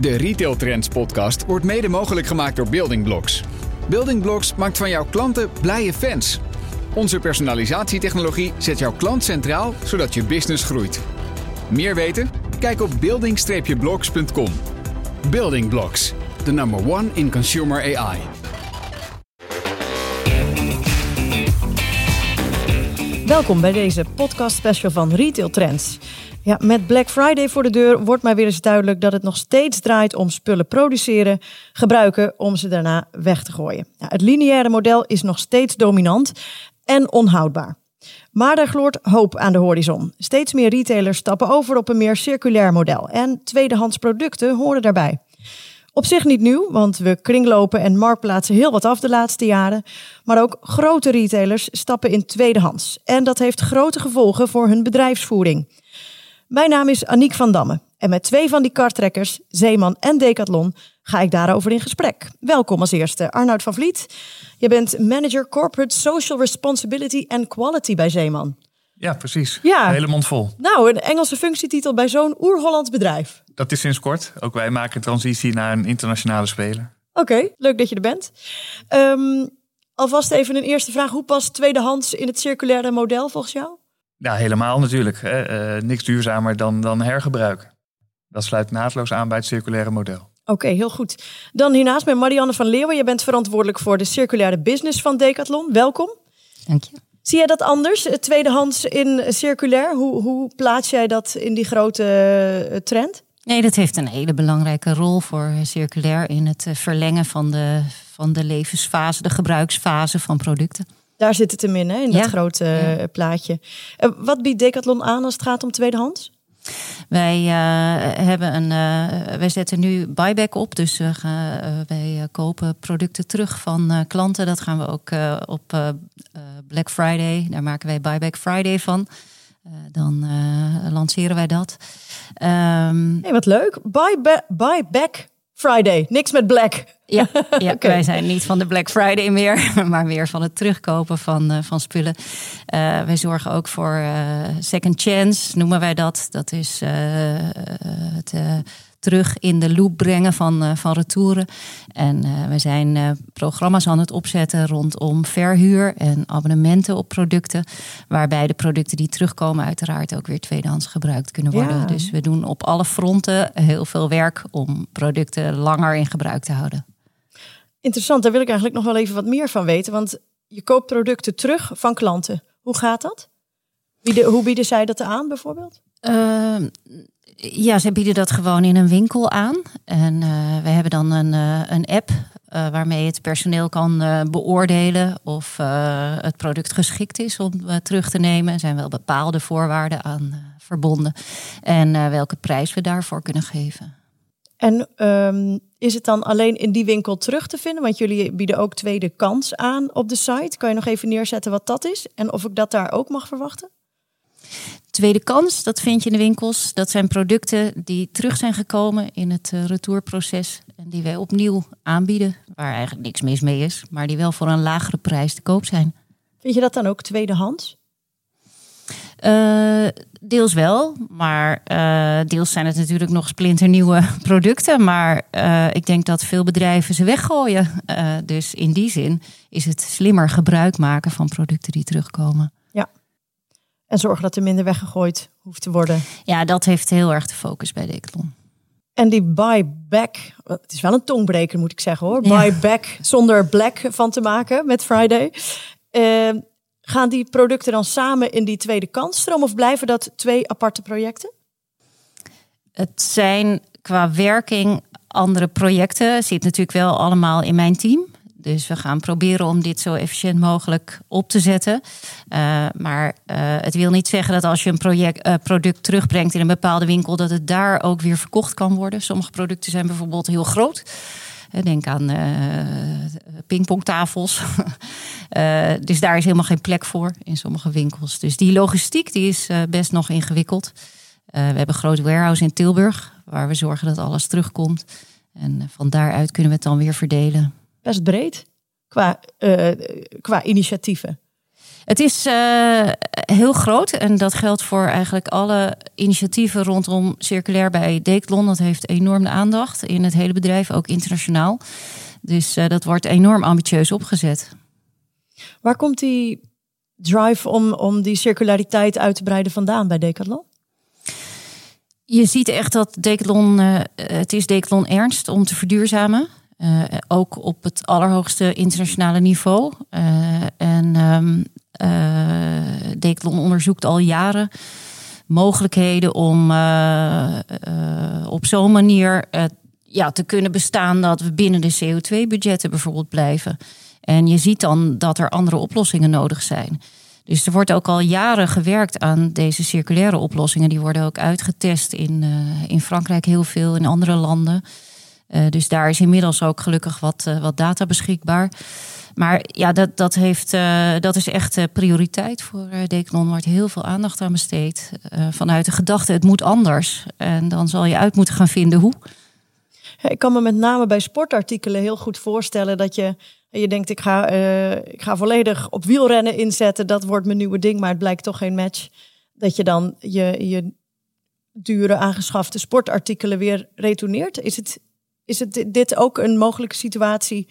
De Retail Trends podcast wordt mede mogelijk gemaakt door Building Blocks. Building Blocks maakt van jouw klanten blije fans. Onze personalisatietechnologie zet jouw klant centraal, zodat je business groeit. Meer weten? Kijk op building-blocks.com. Building Blocks, the number one in consumer AI. Welkom bij deze podcast special van Retail Trends. Ja, met Black Friday voor de deur wordt mij weer eens duidelijk dat het nog steeds draait om spullen produceren, gebruiken om ze daarna weg te gooien. Ja, het lineaire model is nog steeds dominant en onhoudbaar. Maar er gloort hoop aan de horizon. Steeds meer retailers stappen over op een meer circulair model en tweedehands producten horen daarbij. Op zich niet nieuw, want we kringlopen en marktplaatsen heel wat af de laatste jaren. Maar ook grote retailers stappen in tweedehands. En dat heeft grote gevolgen voor hun bedrijfsvoering. Mijn naam is Aniek van Damme. En met twee van die kartrekkers, Zeeman en Decathlon, ga ik daarover in gesprek. Welkom als eerste, Arnoud van Vliet. Je bent manager Corporate Social Responsibility and Quality bij Zeeman. Ja, precies. Ja. Hele mond vol. Nou, een Engelse functietitel bij zo'n oer-Hollands bedrijf. Dat is sinds kort. Ook wij maken transitie naar een internationale speler. Oké, leuk dat je er bent. Ehm, alvast even een eerste vraag. Hoe past tweedehands in het circulaire model volgens jou? Ja, helemaal natuurlijk. Hè. Eh, niks duurzamer dan, dan hergebruik. Dat sluit naadloos aan bij het circulaire model. Oké, heel goed. Dan hiernaast met Marianne van Leeuwen. Je bent verantwoordelijk voor de circulaire business van Decathlon. Welkom. Dank je. Zie jij dat anders, het tweedehands in circulair? Hoe, hoe plaats jij dat in die grote eh, trend? Nee, dat heeft een hele belangrijke rol voor circulair in het eh, verlengen van de, van de levensfase, de gebruiksfase van producten. Daar zit het hem in, hè, in dat Ja. grote eh, plaatje. Eh, wat biedt Decathlon aan als het gaat om tweedehands? Wij eh, hebben een, wij zetten nu buyback op, dus wij kopen producten terug van klanten. Dat gaan we ook op Black Friday, daar maken wij buyback Friday van. Dan lanceren wij dat. Hey, wat leuk. Buy, ba- buy back Friday. Niks met black. Ja, ja wij zijn niet van de Black Friday meer, maar meer van het terugkopen van, eh, van spullen. Eh, wij zorgen ook voor eh, second chance, noemen wij dat. Dat is het terug in de loop brengen van, eh, van retouren. En eh, we zijn eh, programma's aan het opzetten rondom verhuur en abonnementen op producten. Waarbij de producten die terugkomen uiteraard ook weer tweedehands gebruikt kunnen worden. Ja. Dus we doen op alle fronten heel veel werk om producten langer in gebruik te houden. Interessant, daar wil ik eigenlijk nog wel even wat meer van weten. Want je koopt producten terug van klanten. Hoe gaat dat? Hoe bieden zij dat aan bijvoorbeeld? Ehm, ja, ze bieden dat gewoon in een winkel aan. En eh, we hebben dan een, eh, een app eh, waarmee het personeel kan beoordelen of het product geschikt is om terug te nemen. Er zijn wel bepaalde voorwaarden aan verbonden. En welke prijs we daarvoor kunnen geven. En ehm, is het dan alleen in die winkel terug te vinden? Want jullie bieden ook tweede kans aan op de site. Kan je nog even neerzetten wat dat is? En of ik dat daar ook mag verwachten? Tweede kans, dat vind je in de winkels. Dat zijn producten die terug zijn gekomen in het eh, retourproces. En die wij opnieuw aanbieden. Waar eigenlijk niks mis mee is. Maar die wel voor een lagere prijs te koop zijn. Vind je dat dan ook tweedehands? Eh, deels wel, maar eh, deels zijn het natuurlijk nog splinternieuwe producten. Maar ik denk dat veel bedrijven ze weggooien. Dus in die zin is het slimmer gebruik maken van producten die terugkomen. En zorgen dat er minder weggegooid hoeft te worden. Ja, dat heeft heel erg de focus bij Decathlon. En die buyback, het is wel een tongbreker moet ik zeggen hoor. Ja. Buyback zonder black van te maken met Friday. Eh, gaan die producten dan samen in die tweede kansstroom of blijven dat twee aparte projecten? Het zijn qua werking andere projecten. Zit natuurlijk wel allemaal in mijn team. Dus we gaan proberen om dit zo efficiënt mogelijk op te zetten. Uh, maar uh, het wil niet zeggen dat als je een uh, product terugbrengt in een bepaalde winkel, dat het daar ook weer verkocht kan worden. Sommige producten zijn bijvoorbeeld heel groot. Denk aan pingpongtafels. dus daar is helemaal geen plek voor in sommige winkels. Dus die logistiek die is best nog ingewikkeld. We hebben een groot warehouse in Tilburg, waar we zorgen dat alles terugkomt. En van daaruit kunnen we het dan weer verdelen. Best breed qua, uh, qua initiatieven. Het is uh, heel groot en dat geldt voor eigenlijk alle initiatieven rondom circulair bij Decathlon. Dat heeft enorm de aandacht in het hele bedrijf, ook internationaal. Dus uh, dat wordt enorm ambitieus opgezet. Waar komt die drive om, om die circulariteit uit te breiden vandaan bij Decathlon? Je ziet echt dat Decathlon, uh, het is Decathlon ernst om te verduurzamen. Uh, ook op het allerhoogste internationale niveau. Uh, en um, onderzoekt al jaren mogelijkheden om op zo'n manier ja, te kunnen bestaan dat we binnen de CO2-budgetten bijvoorbeeld blijven. En je ziet dan dat er andere oplossingen nodig zijn. Dus er wordt ook al jaren gewerkt aan deze circulaire oplossingen. Die worden ook uitgetest in, in Frankrijk heel veel, in andere landen. Uh, dus daar is inmiddels ook gelukkig wat, uh, wat data beschikbaar. Maar ja, dat, dat, heeft, dat is echt prioriteit voor Decathlon. Er wordt heel veel aandacht aan besteed. vanuit de gedachte, het moet anders. En dan zal je uit moeten gaan vinden hoe. Ik kan me met name bij sportartikelen heel goed voorstellen dat je je denkt, ik ga, uh, ik ga volledig op wielrennen inzetten. Dat wordt mijn nieuwe ding, maar het blijkt toch geen match. Dat je dan je, je dure aangeschafte sportartikelen weer retourneert. Is het, is het dit ook een mogelijke situatie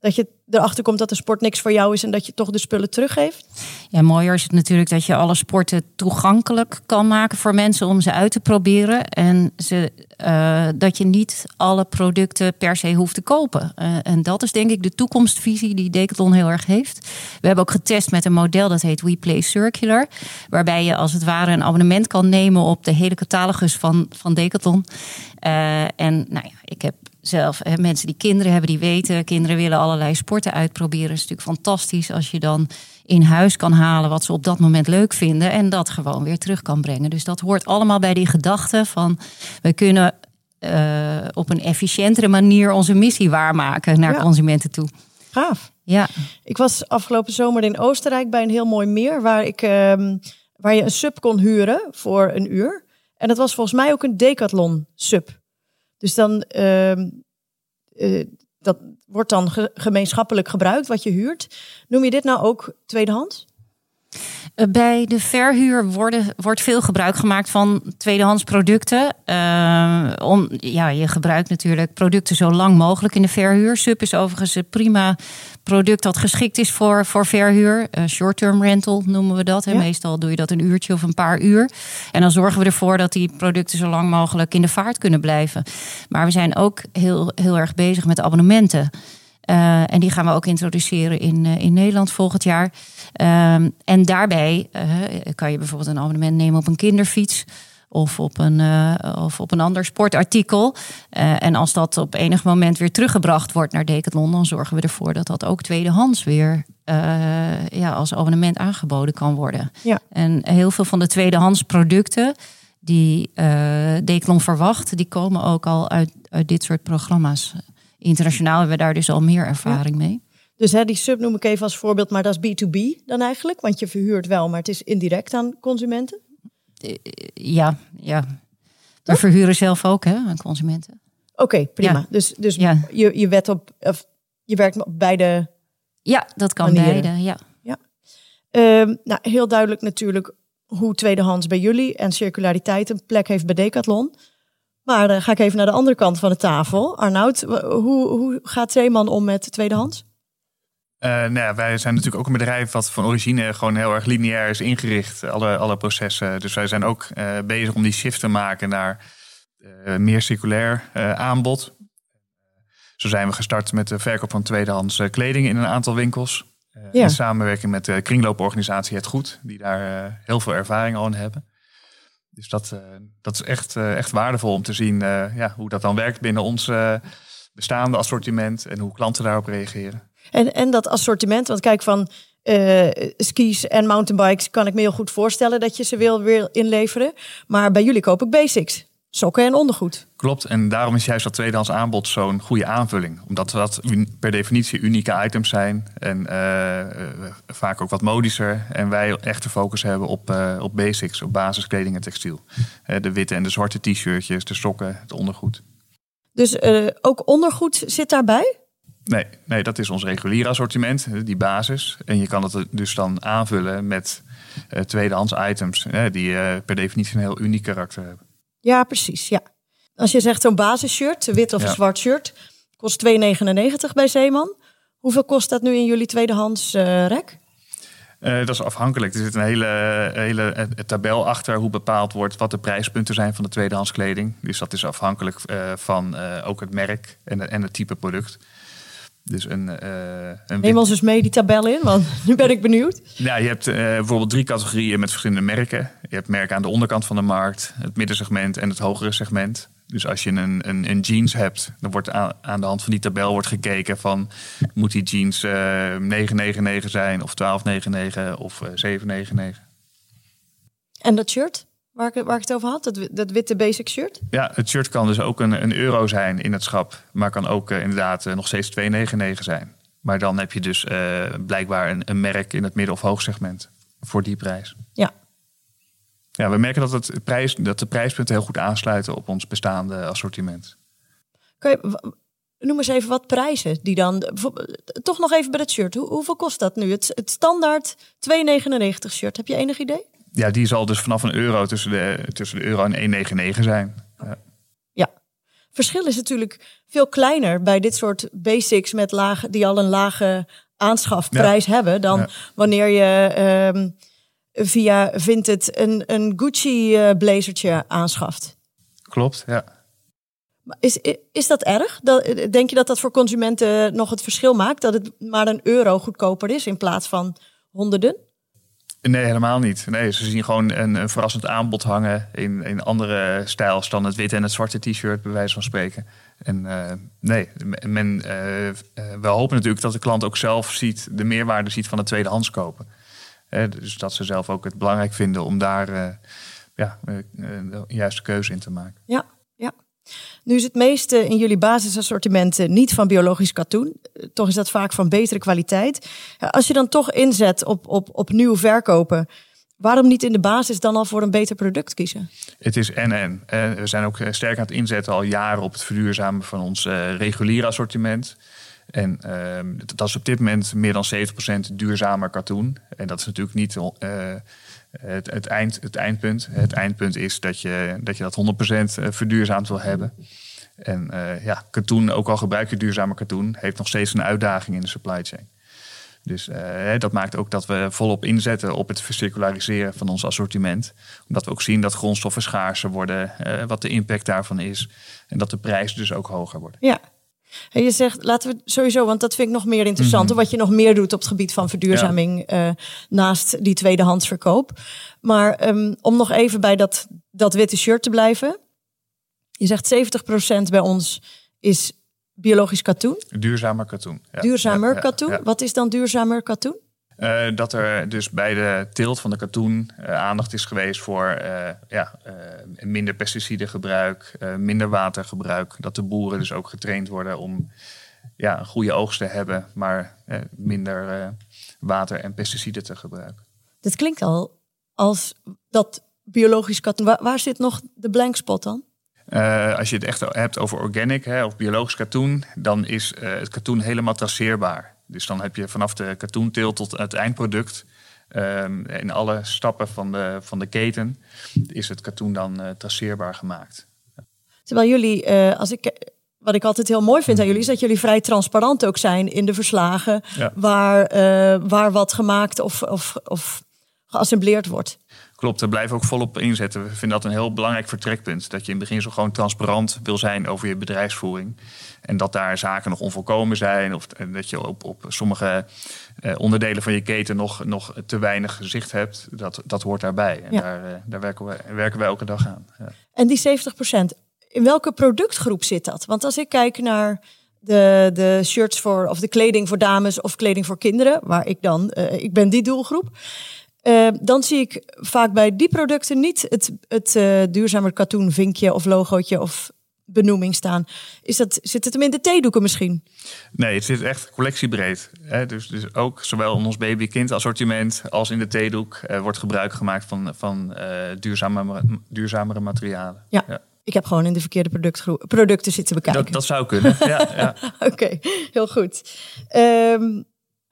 dat je erachter komt dat de sport niks voor jou is en dat je toch de spullen teruggeeft? Ja, mooier is het natuurlijk dat je alle sporten toegankelijk kan maken voor mensen om ze uit te proberen. En ze, uh, dat je niet alle producten per se hoeft te kopen. Uh, en dat is denk ik de toekomstvisie die Decathlon heel erg heeft. We hebben ook getest met een model dat heet We Play Circular. Waarbij je als het ware een abonnement kan nemen op de hele catalogus van, van Decathlon. Uh, en nou ja, ik heb zelf. Hè, mensen die kinderen hebben, die weten, kinderen willen allerlei sporten uitproberen. Het is natuurlijk fantastisch als je dan in huis kan halen wat ze op dat moment leuk vinden en dat gewoon weer terug kan brengen. Dus dat hoort allemaal bij die gedachte van we kunnen uh, op een efficiëntere manier onze missie waarmaken naar consumenten toe. Gaaf. Ja. Ik was afgelopen zomer in Oostenrijk bij een heel mooi meer waar, ik, uh, waar je een sub kon huren voor een uur. En dat was volgens mij ook een decathlon sub. Dus dan, uh, dat wordt dan ge gemeenschappelijk gebruikt wat je huurt. Noem je dit nou ook tweedehands? Eh, bij de verhuur worden, wordt veel gebruik gemaakt van tweedehands producten. Uh, om, ja, je gebruikt natuurlijk producten zo lang mogelijk in de verhuur. SUP is overigens prima product dat geschikt is voor, voor verhuur. Uh, short-term rental noemen we dat. Ja. Meestal doe je dat een uurtje of een paar uur. En dan zorgen we ervoor dat die producten zo lang mogelijk in de vaart kunnen blijven. Maar we zijn ook heel, heel erg bezig met abonnementen. Uh, en die gaan we ook introduceren in, uh, in Nederland volgend jaar. Um, en daarbij kan je bijvoorbeeld een abonnement nemen op een kinderfiets of op een, of op een ander sportartikel. en als dat op enig moment weer teruggebracht wordt naar Decathlon, dan zorgen we ervoor dat dat ook tweedehands weer ja, als abonnement aangeboden kan worden. Ja. En heel veel van de tweedehands producten die Decathlon verwacht, die komen ook al uit, uit dit soort programma's. Internationaal hebben we daar dus al meer ervaring ja. mee. Dus hè, die sub noem ik even als voorbeeld, maar dat is B2B dan eigenlijk? Want je verhuurt wel, maar het is indirect aan consumenten? Ja, ja. We verhuren zelf ook hè, aan consumenten. Oké, okay, prima. Ja. Dus, dus ja. je, je, wet op, of je werkt op beide. Ja, dat kan manieren. beide. Ja. ja. Um, nou, heel duidelijk natuurlijk hoe tweedehands bij jullie en circulariteit een plek heeft bij Decathlon. Maar dan ga ik even naar de andere kant van de tafel. Arnoud, hoe, hoe gaat Zeeman om met tweedehands? Uh, nou ja, wij zijn natuurlijk ook een bedrijf wat van origine gewoon heel erg lineair is ingericht, alle, alle processen. Dus wij zijn ook uh, bezig om die shift te maken naar uh, meer circulair aanbod. Zo zijn we gestart met de verkoop van tweedehands kleding in een aantal winkels. Ja. In samenwerking met de kringlooporganisatie Het Goed, die daar heel veel ervaring al in hebben. Dus dat, dat is echt, echt waardevol om te zien ja, hoe dat dan werkt binnen ons bestaande assortiment en hoe klanten daarop reageren. En, en dat assortiment, want kijk van skis en mountainbikes kan ik me heel goed voorstellen dat je ze wil weer inleveren. Maar bij jullie koop ik basics sokken en ondergoed. Klopt, en daarom is juist dat tweedehands aanbod zo'n goede aanvulling. Omdat dat per definitie unieke items zijn en uh, vaak ook wat modischer. En wij echt de focus hebben op, op basics, op basiskleding en textiel. de witte en de zwarte t-shirtjes, de sokken, het ondergoed. Dus ook ondergoed zit daarbij? Nee, nee, dat is ons reguliere assortiment, die basis. En je kan het dus dan aanvullen met uh, tweedehands items, die uh, per definitie een heel uniek karakter hebben. Ja, precies. Ja. Als je zegt zo'n basisshirt, wit of zwart shirt, kost 2,99 bij Zeeman. Hoeveel kost dat nu in jullie tweedehands uh, rek? Uh, dat is afhankelijk. Er zit een hele, hele tabel achter hoe bepaald wordt wat de prijspunten zijn van de tweedehands kleding. Dus dat is afhankelijk uh, van ook het merk en, en het type product. Dus een, uh, een Neem ons eens mee die tabel in, want nu ben ik benieuwd. Ja, je hebt uh, bijvoorbeeld drie categorieën met verschillende merken. Je hebt merken aan de onderkant van de markt, het middensegment en het hogere segment. Dus als je een, een, een jeans hebt, dan wordt aan, aan, de hand van die tabel wordt gekeken van moet die jeans uh, eh, 999 zijn of 1299 of 799. En dat shirt? Waar ik, waar ik het over had, dat, dat witte basic shirt? Ja, het shirt kan dus ook een, een euro zijn in het schap. Maar kan ook uh, inderdaad uh, nog steeds 2,99 zijn. Maar dan heb je dus uh, blijkbaar een, een, merk in het midden- of hoogsegment voor die prijs. Ja. Ja, we merken dat, het prijs, dat de prijspunten heel goed aansluiten op ons bestaande assortiment. Kan je, noem eens even wat prijzen die dan. Toch nog even bij het shirt. Hoe, hoeveel kost dat nu? Het, het standaard 2,99 shirt. Heb je enig idee? Ja, die zal dus vanaf een euro tussen de, tussen de euro en 1,99 zijn. Ja. ja. Verschil is natuurlijk veel kleiner bij dit soort basics met lage, die al een lage aanschafprijs hebben dan wanneer je um, via Vinted een, een Gucci uh, blazertje aanschaft. Klopt, ja. Is, is dat erg? Denk je dat dat voor consumenten nog het verschil maakt? Dat het maar een euro goedkoper is in plaats van honderden? Nee, helemaal niet. Nee, ze zien gewoon een, verrassend aanbod hangen in, in andere stijls dan het witte en het zwarte t-shirt, bij wijze van spreken. En uh, nee, men, uh, we hopen natuurlijk dat de klant ook zelf ziet, de meerwaarde ziet van het tweedehands kopen. dus dat ze zelf ook het belangrijk vinden om daar ja, de juiste keuze in te maken. Ja. Nu is het meeste in jullie basisassortimenten niet van biologisch katoen. Toch is dat vaak van betere kwaliteit. Als je dan toch inzet op, op, op nieuw verkopen, waarom niet in de basis dan al voor een beter product kiezen? Het is en-en. We zijn ook eh, sterk aan het inzetten al jaren op het verduurzamen van ons uh, reguliere assortiment. En uh, dat is op dit moment meer dan 70% duurzamer katoen. En dat is natuurlijk niet het, het, eind, het eindpunt. Het eindpunt is dat je dat, je dat 100% eh, verduurzaamd wil hebben. En uh, ja, katoen, ook al gebruik je duurzame katoen, heeft nog steeds een uitdaging in de supply chain. Dus uh, dat maakt ook dat we volop inzetten op het vercirculariseren van ons assortiment. Omdat we ook zien dat grondstoffen schaarser worden, wat de impact daarvan is. En dat de prijzen dus ook hoger worden. Ja, en je zegt, laten we sowieso, want dat vind ik nog meer interessant, mhm. wat je nog meer doet op het gebied van verduurzaming eh, naast die tweedehandsverkoop. Maar um, om nog even bij dat, dat witte shirt te blijven. Je zegt 70% bij ons is biologisch katoen. Duurzamer katoen. Ja. Duurzamer katoen. Wat is dan duurzamer katoen? Uh, dat er dus bij de teelt van de katoen uh, aandacht is geweest voor uh, ja, minder pesticidengebruik, minder watergebruik. Dat de boeren dus ook getraind worden om ja, een goede oogst te hebben, maar minder water en pesticiden te gebruiken. Dat klinkt al als dat biologisch katoen. Waar, waar zit nog de blank spot dan? als je het echt hebt over organic hè, of biologisch katoen, dan is het katoen helemaal traceerbaar. Dus dan heb je vanaf de katoenteelt tot het eindproduct. Um, in alle stappen van de, van de keten is het katoen dan uh, traceerbaar gemaakt. Terwijl jullie, uh, als ik, wat ik altijd heel mooi vind aan jullie, is dat jullie vrij transparant ook zijn in de verslagen waar, uh, waar wat gemaakt of, of, of geassembleerd wordt. Klopt, daar blijven we ook volop inzetten. We vinden dat een heel belangrijk vertrekpunt. Dat je in het begin zo gewoon transparant wil zijn over je bedrijfsvoering. En dat daar zaken nog onvolkomen zijn. Of dat je op, op sommige eh, onderdelen van je keten nog, nog te weinig zicht hebt. Dat, dat hoort daarbij. En daar, eh, daar werken, we, werken wij elke dag aan. Ja. En die 70% in welke productgroep zit dat? Want als ik kijk naar de, de shirts voor, of de kleding voor dames of kleding voor kinderen, waar ik dan, uh, ik ben die doelgroep. Uh, dan zie ik vaak bij die producten niet het, het uh, duurzamer katoen vinkje of logootje of benoeming staan. Is dat, zit het hem in de theedoeken misschien? Nee, het zit echt collectiebreed. Hè? Dus, dus ook zowel in ons baby-kind assortiment als in de theedoek uh, wordt gebruik gemaakt van, van uh, duurzamere, duurzamere materialen. Ja. ja. ik heb gewoon in de verkeerde producten zitten bekijken. Dat, dat zou kunnen, ja. ja. Oké, heel goed. Um,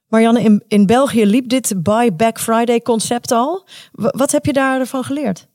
Marianne, in, in België liep dit Buy Back Friday concept al. wat heb je daarvan geleerd?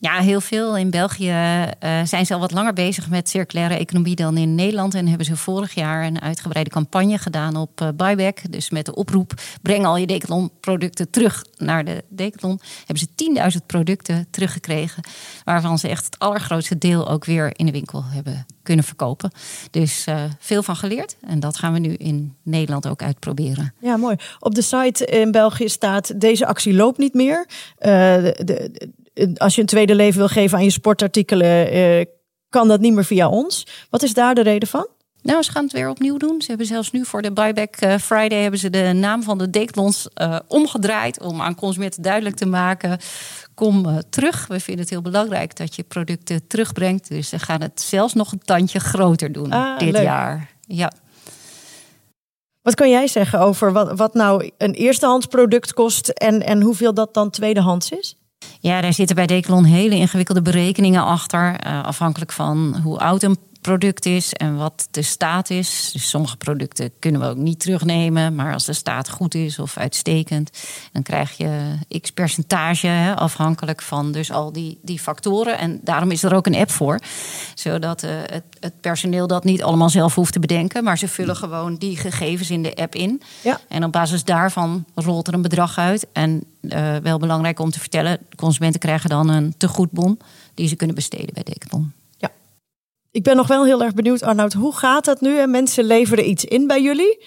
Ja, heel veel. In België uh, zijn ze al wat langer bezig met circulaire economie dan in Nederland. En hebben ze vorig jaar een uitgebreide campagne gedaan op uh, buyback. Dus met de oproep: breng al je Decathlon-producten terug naar de Decathlon. Hebben ze 10.000 producten teruggekregen. Waarvan ze echt het allergrootste deel ook weer in de winkel hebben kunnen verkopen. Dus uh, veel van geleerd. En dat gaan we nu in Nederland ook uitproberen. Ja, mooi. Op de site in België staat: deze actie loopt niet meer. de, als je een tweede leven wil geven aan je sportartikelen, eh, kan dat niet meer via ons. Wat is daar de reden van? Nou, ze gaan het weer opnieuw doen. Ze hebben zelfs nu voor de Buyback eh, Friday hebben ze de naam van de Decathlons uh, omgedraaid om aan consumenten duidelijk te maken: kom terug. We vinden het heel belangrijk dat je producten terugbrengt. Dus ze gaan het zelfs nog een tandje groter doen ah, dit jaar. Ja. Wat kan jij zeggen over wat, wat nou een eerstehands product kost en, en hoeveel dat dan tweedehands is? Ja, daar zitten bij Decathlon hele ingewikkelde berekeningen achter. Uh, afhankelijk van hoe oud een product is en wat de staat is. Dus sommige producten kunnen we ook niet terugnemen. Maar als de staat goed is of uitstekend, dan krijg je x percentage hè, afhankelijk van dus al die, die factoren. En daarom is er ook een app voor. Zodat uh, het, het, personeel dat niet allemaal zelf hoeft te bedenken. Maar ze vullen gewoon die gegevens in de app in. Ja. En op basis daarvan rolt er een bedrag uit. En uh, wel belangrijk om te vertellen, consumenten krijgen dan een tegoedbon die ze kunnen besteden bij Decathlon. Ik ben nog wel heel erg benieuwd, Arnoud, hoe gaat dat nu? En mensen leveren iets in bij jullie.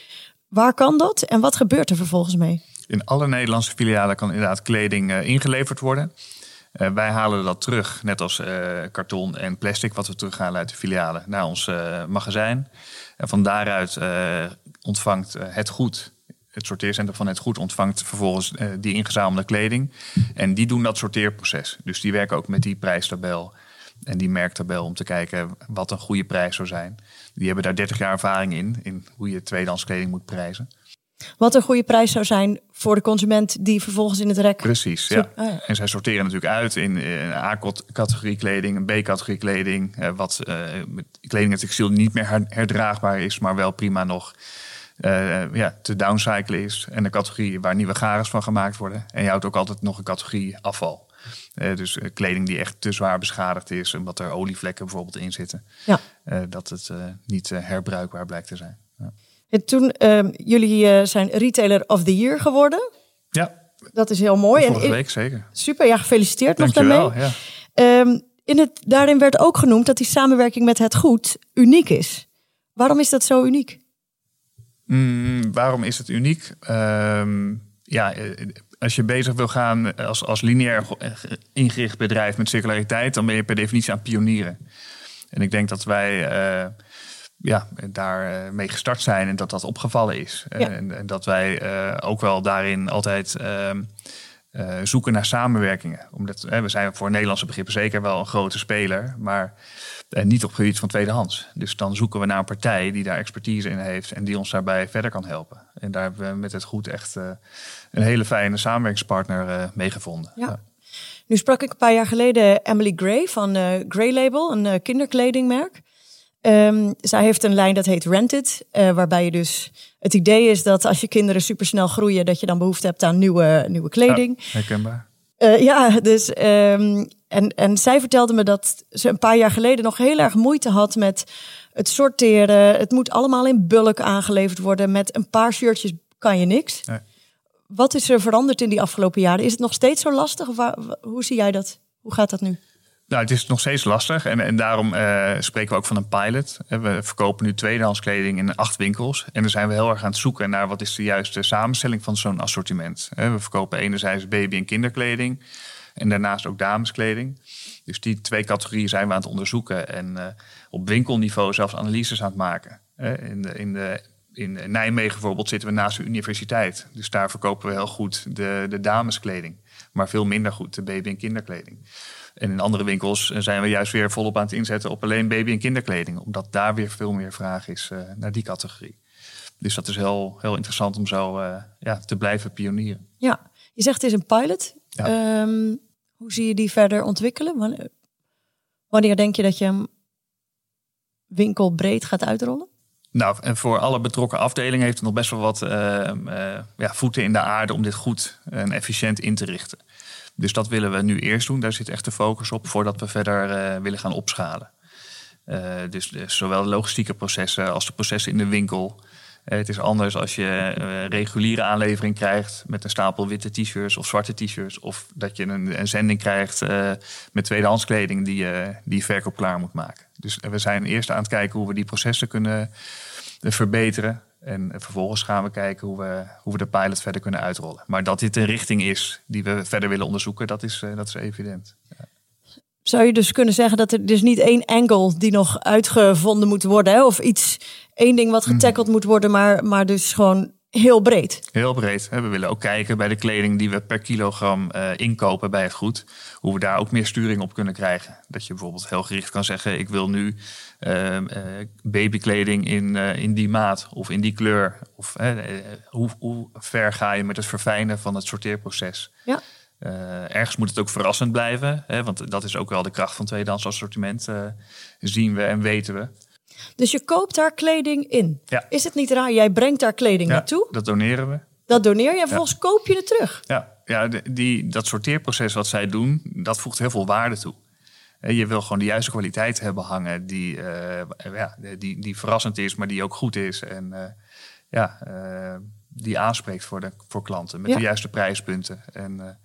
Waar kan dat en wat gebeurt er vervolgens mee? In alle Nederlandse filialen kan inderdaad kleding uh, ingeleverd worden. Uh, wij halen dat terug, net als uh, karton en plastic, wat we terughalen uit de filialen, naar ons magazijn. En van daaruit ontvangt het goed, het sorteercentrum van het goed, ontvangt vervolgens die ingezamelde kleding. En die doen dat sorteerproces. Dus die werken ook met die prijstabel en die merktabel om te kijken wat een goede prijs zou zijn. Die hebben daar 30 jaar ervaring in, in hoe je tweedehands kleding moet prijzen. Wat een goede prijs zou zijn voor de consument die vervolgens in het rek. Precies, ja. Ah, ja. En zij sorteren natuurlijk uit in een A-categorie kleding, een B-categorie kleding. Eh, wat uh, kleding en textiel niet meer herdraagbaar is, maar wel prima nog uh, ja, te downcyclen is. En een categorie waar nieuwe garens van gemaakt worden. En je houdt ook altijd nog een categorie afval. Uh, dus uh, kleding die echt te zwaar beschadigd is, omdat er olievlekken bijvoorbeeld in zitten. Ja. Uh, dat het niet herbruikbaar blijkt te zijn. Ja. En toen, ehm, jullie zijn Retailer of the Year geworden. Ja. Dat is heel mooi. Vorige en, week zeker. Super, ja, gefeliciteerd Dank nog daarmee. Wel, ja. Um, in het, daarin werd ook genoemd dat die samenwerking met het goed uniek is. Waarom is dat zo uniek? Mm, waarom is het uniek? Um, ja, als je bezig wil gaan als, als lineair ingericht bedrijf met circulariteit, dan ben je per definitie aan pionieren. En ik denk dat wij uh, ja, daar uh, mee gestart zijn en dat dat opgevallen is. En, en, dat wij uh, ook wel daarin altijd ehm, zoeken naar samenwerkingen. Omdat we zijn voor Nederlandse begrippen zeker wel een grote speler, maar niet op het gebied van tweedehands. Dus dan zoeken we naar een partij die daar expertise in heeft en die ons daarbij verder kan helpen. En daar hebben we met het goed echt een hele fijne samenwerkingspartner uh, meegevonden. Ja. Nu sprak ik een paar jaar geleden Emily Gray van Gray Label, een kinderkledingmerk. Um, zij heeft een lijn dat heet Rented, waarbij je dus het idee is dat als je kinderen supersnel groeien, dat je dan behoefte hebt aan nieuwe, nieuwe kleding. Ja, herkenbaar. ja, dus um, en, en zij vertelde me dat ze een paar jaar geleden nog heel erg moeite had met het sorteren. Het moet allemaal in bulk aangeleverd worden. Met een paar shirtjes kan je niks. Nee. Wat is er veranderd in die afgelopen jaren? Is het nog steeds zo lastig? Of hoe zie jij dat? Hoe gaat dat nu? Nou, het is nog steeds lastig en, en daarom uh, spreken we ook van een pilot. We verkopen nu tweedehands kleding in acht winkels. En dan zijn we heel erg aan het zoeken naar wat is de juiste samenstelling van zo'n assortiment. We verkopen enerzijds baby- en kinderkleding en daarnaast ook dameskleding. Dus die twee categorieën zijn we aan het onderzoeken en op winkelniveau zelfs analyses aan het maken. In de, in de in Nijmegen bijvoorbeeld zitten we naast de universiteit. Dus daar verkopen we heel goed de, de dameskleding. Maar veel minder goed de baby- en kinderkleding. En in andere winkels zijn we juist weer volop aan het inzetten op alleen baby- en kinderkleding. Omdat daar weer veel meer vraag is uh, naar die categorie. Dus dat is heel, heel interessant om zo uh, ja, te blijven pionieren. Ja, je zegt het is een pilot. Ja. Um, hoe zie je die verder ontwikkelen? Wanneer denk je dat je hem winkelbreed gaat uitrollen? Nou, en voor alle betrokken afdelingen heeft het nog best wel wat uh, ja, voeten in de aarde om dit goed en efficiënt in te richten. Dus dat willen we nu eerst doen. Daar zit echt de focus op voordat we verder uh, willen gaan opschalen. dus, dus, zowel de logistieke processen als de processen in de winkel. het is anders als je reguliere aanlevering krijgt met een stapel witte t-shirts of zwarte t-shirts. Of dat je een, een zending krijgt met tweedehands kleding die, die je verkoop klaar moet maken. Dus we zijn eerst aan het kijken hoe we die processen kunnen verbeteren. En vervolgens gaan we kijken hoe we, hoe we de pilot verder kunnen uitrollen. Maar dat dit een richting is die we verder willen onderzoeken, dat is, dat is evident. Ja. Zou je dus kunnen zeggen dat er dus niet één angle die nog uitgevonden moet worden, hè? of iets, één ding wat getackled moet worden, maar, maar dus gewoon heel breed. Heel breed. We willen ook kijken bij de kleding die we per kilogram uh, inkopen bij het goed. Hoe we daar ook meer sturing op kunnen krijgen. Dat je bijvoorbeeld heel gericht kan zeggen: ik wil nu uh, uh, babykleding in, in die maat of in die kleur. Of hoe, hoe ver ga je met het verfijnen van het sorteerproces? Ja. ergens moet het ook verrassend blijven. Hè, want dat is ook wel de kracht van tweedehands assortiment. zien we en weten we. Dus je koopt daar kleding in. Ja. Is het niet raar? Jij brengt daar kleding ja, naartoe. Dat doneren we. Dat doneer je en vervolgens koop je het terug. Ja, ja die, dat sorteerproces wat zij doen, dat voegt heel veel waarde toe. Je wil gewoon de juiste kwaliteit hebben hangen die, uh, ja, die, die verrassend is, maar die ook goed is. En uh, ja, uh, die aanspreekt voor, de, voor klanten met de juiste prijspunten. En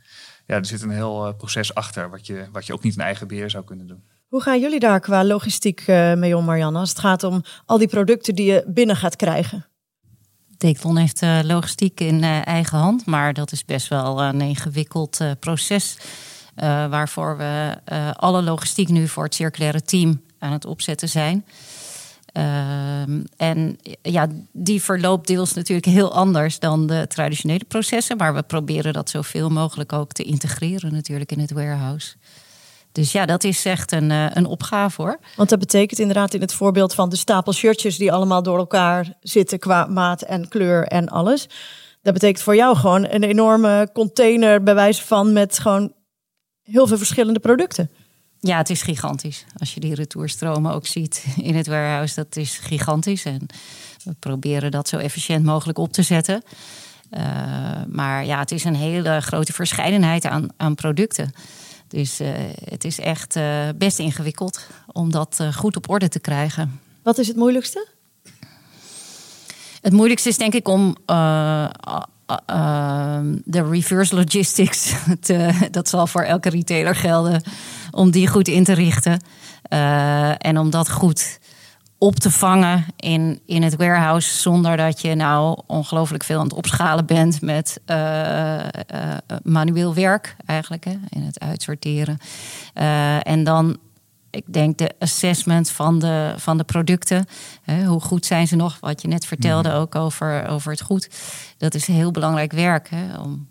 ja, er zit een heel proces achter wat je, wat je ook niet in eigen beheer zou kunnen doen. Hoe gaan jullie daar qua logistiek mee om, Marianne, als het gaat om al die producten die je binnen gaat krijgen? Decathlon heeft uh, logistiek in uh, eigen hand, maar dat is best wel een ingewikkeld proces. waarvoor we alle logistiek nu voor het circulaire team aan het opzetten zijn. Ehm, en ja, die verloopt deels natuurlijk heel anders dan de traditionele processen. Maar we proberen dat zoveel mogelijk ook te integreren natuurlijk in het warehouse. Dus ja, dat is echt een, een opgave hoor. Want dat betekent inderdaad in het voorbeeld van de stapel shirtjes die allemaal door elkaar zitten qua maat en kleur en alles. Dat betekent voor jou gewoon een enorme container bij wijze van met gewoon heel veel verschillende producten. Ja, het is gigantisch. Als je die retourstromen ook ziet in het warehouse, dat is gigantisch. En we proberen dat zo efficiënt mogelijk op te zetten. Uh, maar ja, het is een hele grote verscheidenheid aan, aan producten. Dus uh, het is echt uh, best ingewikkeld om dat uh, goed op orde te krijgen. Wat is het moeilijkste? Het moeilijkste is denk ik om de reverse logistics, te, dat zal voor elke retailer gelden, om die goed in te richten. en om dat goed op te vangen in, in het warehouse. Zonder dat je nou ongelooflijk veel aan het opschalen bent met uh, uh, manueel werk eigenlijk. Hè, in het uitsorteren. Uh, en dan, ik denk, de assessment van de, van de producten. Hè, hoe goed zijn ze nog? Wat je net vertelde ook over, over het goed. Dat is heel belangrijk werk. Hè, om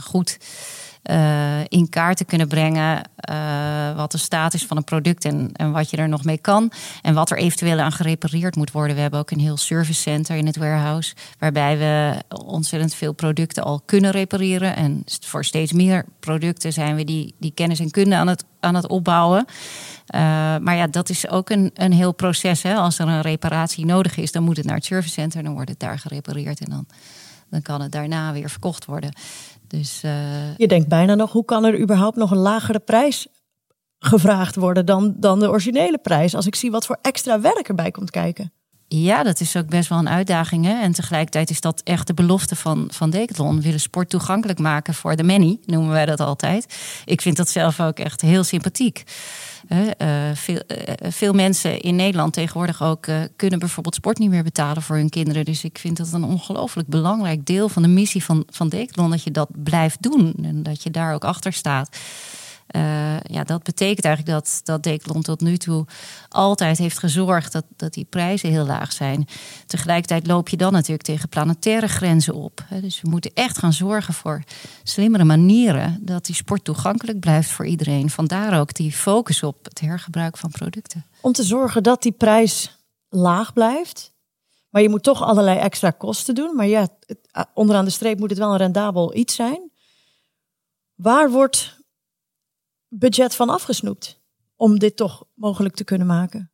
goed uh, in kaart te kunnen brengen uh, wat de status van een product en, en wat je er nog mee kan. En wat er eventueel aan gerepareerd moet worden. We hebben ook een heel service center in het warehouse. Waarbij we ontzettend veel producten al kunnen repareren. En voor steeds meer producten zijn we die, die kennis en kunde aan het, aan het opbouwen. Uh, maar ja, dat is ook een, een heel proces. Hè. Als er een reparatie nodig is, dan moet het naar het service center. Dan wordt het daar gerepareerd en dan, dan kan het daarna weer verkocht worden. Dus, uh... Je denkt bijna nog, hoe kan er überhaupt nog een lagere prijs gevraagd worden dan, dan de originele prijs? Als ik zie wat voor extra werk erbij komt kijken. Ja, dat is ook best wel een uitdaging. Hè? En tegelijkertijd is dat echt de belofte van, van Decathlon. We willen sport toegankelijk maken voor de many, noemen wij dat altijd. Ik vind dat zelf ook echt heel sympathiek. Uh, veel, uh, veel, mensen in Nederland tegenwoordig ook kunnen bijvoorbeeld sport niet meer betalen voor hun kinderen. Dus ik vind dat een ongelooflijk belangrijk deel van de missie van, van Decathlon. Dat je dat blijft doen en dat je daar ook achter staat. Uh, ja, dat betekent eigenlijk dat, dat Decathlon tot nu toe altijd heeft gezorgd dat, dat die prijzen heel laag zijn. Tegelijkertijd loop je dan natuurlijk tegen planetaire grenzen op. Dus we moeten echt gaan zorgen voor slimmere manieren dat die sport toegankelijk blijft voor iedereen. Vandaar ook die focus op het hergebruik van producten. Om te zorgen dat die prijs laag blijft. Maar je moet toch allerlei extra kosten doen. Maar ja, onderaan de streep moet het wel een rendabel iets zijn. Waar wordt budget van afgesnoept? om dit toch mogelijk te kunnen maken?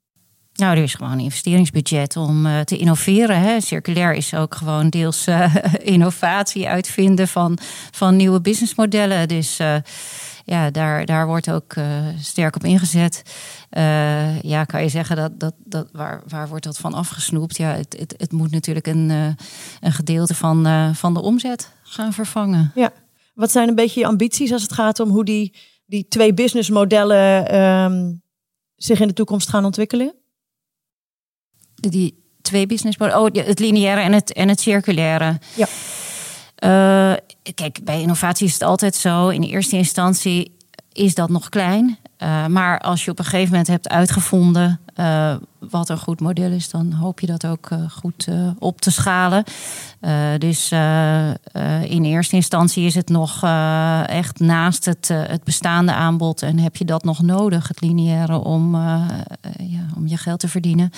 Nou, er is gewoon een investeringsbudget om uh, te innoveren. Hè. Circulair is ook gewoon deels uh, innovatie uitvinden van, van nieuwe businessmodellen. Dus uh, ja, daar, daar wordt ook sterk op ingezet. ja, kan je zeggen dat, dat, dat waar, waar wordt dat van afgesnoept? Ja, het, het, het moet natuurlijk een, een gedeelte van, van de omzet gaan vervangen. Ja, wat zijn een beetje je ambities als het gaat om hoe die, die twee businessmodellen um, zich in de toekomst gaan ontwikkelen? die twee businessmodellen. Oh, het lineaire en het, en het circulaire. Ja. Uh, kijk, bij innovatie is het altijd zo. In eerste instantie is dat nog klein. Uh, maar als je op een gegeven moment hebt uitgevonden uh, wat een goed model is, dan hoop je dat ook uh, goed op te schalen. dus in eerste instantie is het nog echt naast het, het bestaande aanbod en heb je dat nog nodig, het lineaire, om, ja, om je geld te verdienen.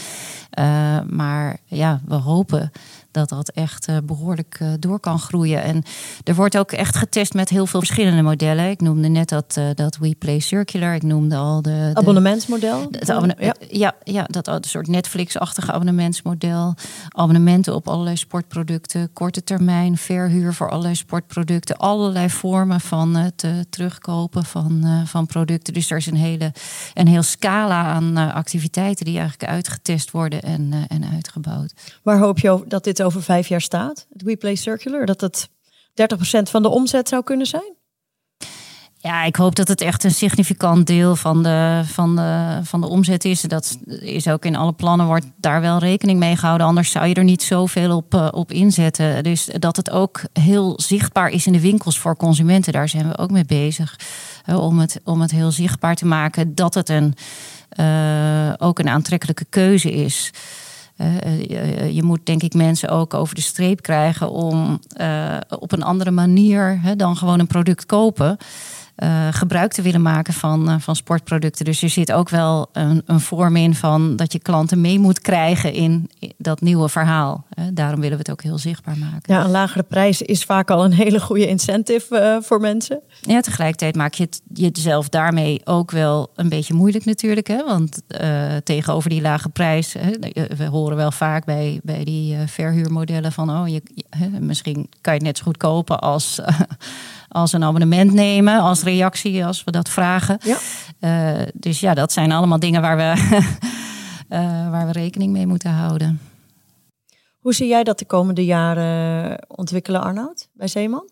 maar ja, we hopen dat dat echt behoorlijk door kan groeien. En er wordt ook echt getest met heel veel verschillende modellen. Ik noemde net dat, dat We Play Circular. Ik noemde al de... de abonnementsmodel? Abonne ja. ja. Ja, dat een soort Netflix-achtige abonnementsmodel. Abonnementen op allerlei sportproducten. Korte termijn, verhuur voor allerlei sportproducten. Allerlei vormen van het terugkopen van, van producten. Dus er is een hele een heel scala aan activiteiten die eigenlijk uitgetest worden en, en uitgebouwd. Waar hoop je dat dit over vijf jaar staat, het WePlay Circular? Dat het 30% van de omzet zou kunnen zijn? Ja, ik hoop dat het echt een significant deel van de, van de, van de omzet is. Dat is ook in alle plannen, wordt daar wel rekening mee gehouden. Anders zou je er niet zoveel op, uh, op inzetten. Dus dat het ook heel zichtbaar is in de winkels voor consumenten, daar zijn we ook mee bezig. Uh, om, het, om het heel zichtbaar te maken dat het een, uh, ook een aantrekkelijke keuze is. Je moet denk ik mensen ook over de streep krijgen om op een andere manier dan gewoon een product kopen uh, gebruik te willen maken van, uh, van sportproducten. Dus er zit ook wel een, een vorm in van dat je klanten mee moet krijgen in dat nieuwe verhaal. Uh, daarom willen we het ook heel zichtbaar maken. Ja, een lagere prijs is vaak al een hele goede incentive voor mensen. Ja, tegelijkertijd maak je het jezelf daarmee ook wel een beetje moeilijk natuurlijk. Hè? Want tegenover die lage prijs, we horen wel vaak bij, bij die verhuurmodellen van oh, je, misschien kan je het net zo goed kopen als als een abonnement nemen als reactie als we dat vragen. Ja. Uh, dus ja, dat zijn allemaal dingen waar we, uh, waar we rekening mee moeten houden. Hoe zie jij dat de komende jaren ontwikkelen, Arnoud, bij Zeeman?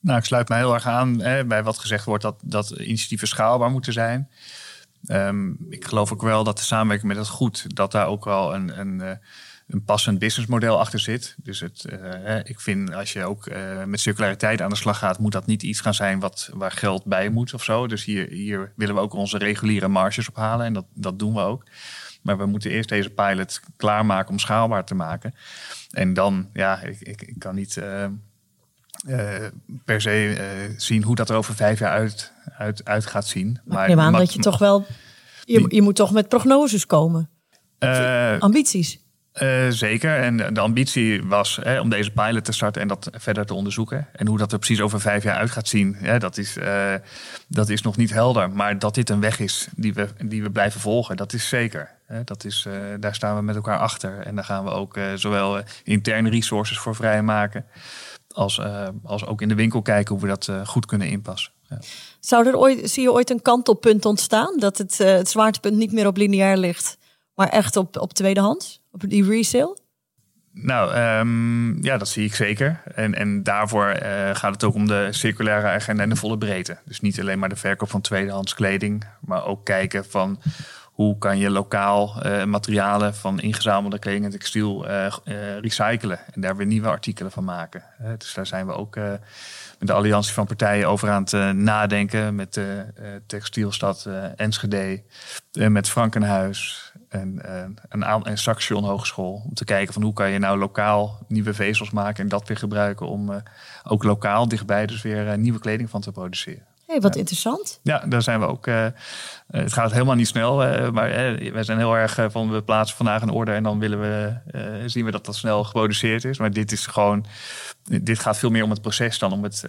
Nou, ik sluit me heel erg aan hè, bij wat gezegd wordt dat, dat initiatieven schaalbaar moeten zijn. Um, ik geloof ook wel dat de samenwerking met het goed, dat daar ook wel een, een, uh, een passend businessmodel achter zit. Dus het, uh, ik vind als je ook uh, met circulariteit aan de slag gaat, moet dat niet iets gaan zijn wat, waar geld bij moet of zo. Dus hier, hier willen we ook onze reguliere marges ophalen en dat, dat doen we ook. Maar we moeten eerst deze pilot klaarmaken om schaalbaar te maken. En dan, ja, ik, ik, ik kan niet uh, per se zien hoe dat er over vijf jaar uit, uit, uit gaat zien. Maar, maar neem aan dat je toch wel, je, je moet toch met prognoses komen. Ambities. Uh, zeker. En de ambitie was hè, om deze pilot te starten en dat verder te onderzoeken. En hoe dat er precies over vijf jaar uit gaat zien, hè, dat, is, uh, dat is nog niet helder. Maar dat dit een weg is die we, die we blijven volgen, dat is zeker. Hè, dat is, uh, daar staan we met elkaar achter. En daar gaan we ook zowel interne resources voor vrijmaken. Als, als ook in de winkel kijken hoe we dat goed kunnen inpassen. Ja. Zou er ooit, zie je ooit een kantelpunt ontstaan? Dat het, het zwaartepunt niet meer op lineair ligt, maar echt op, op tweedehands? Op die resale? Nou, um, ja, dat zie ik zeker. En, en daarvoor uh, gaat het ook om de circulaire agenda en de volle breedte. Dus niet alleen maar de verkoop van tweedehands kleding, maar ook kijken van hoe kan je lokaal uh, materialen van ingezamelde kleding en textiel uh, recyclen en daar weer nieuwe artikelen van maken. dus daar zijn we ook met de alliantie van partijen over aan het nadenken met de textielstad Enschede, met Frankenhuis en, en, een, een Saxion Hogeschool. Om te kijken van hoe kan je nou lokaal nieuwe vezels maken en dat weer gebruiken om uh, ook lokaal dichtbij dus weer uh, nieuwe kleding van te produceren. Hey, wat ja. interessant. Ja, daar zijn we ook. Uh, het gaat helemaal niet snel, maar wij zijn heel erg van we plaatsen vandaag een order en dan willen we zien we dat dat snel geproduceerd is. Maar dit is gewoon dit gaat veel meer om het proces dan om het,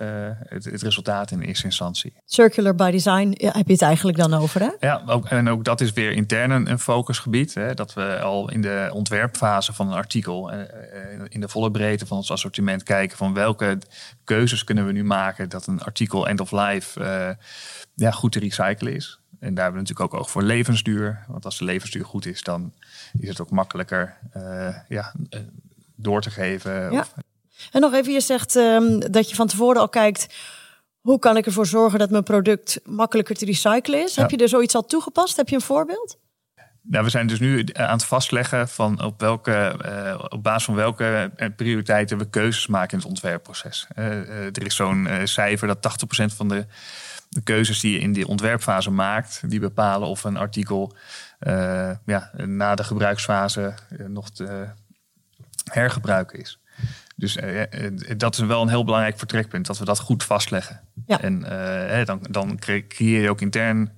het, het, resultaat in eerste instantie. Circular by design heb je het eigenlijk dan over, hè? Ja, ook, en ook dat is weer intern een, focusgebied. Hè, dat we al in de ontwerpfase van een artikel, in de volle breedte van ons assortiment kijken van welke keuzes kunnen we nu maken dat een artikel end of life ja, goed te recyclen is. En daar hebben we natuurlijk ook oog voor levensduur. Want als de levensduur goed is, dan is het ook makkelijker uh, ja, uh, door te geven. Ja. En nog even, je zegt um, dat je van tevoren al kijkt. Hoe kan ik ervoor zorgen dat mijn product makkelijker te recyclen is? Heb je er zoiets al toegepast? Heb je een voorbeeld? Nou, we zijn dus nu aan het vastleggen van op, welke, uh, op basis van welke prioriteiten we keuzes maken in het ontwerpproces. er is zo'n cijfer dat 80% van de de keuzes die je in die ontwerpfase maakt, die bepalen of een artikel uh, ja, na de gebruiksfase uh, nog te hergebruiken is. Dus uh, dat is wel een heel belangrijk vertrekpunt, dat we dat goed vastleggen. Ja. En dan, dan creëer je ook intern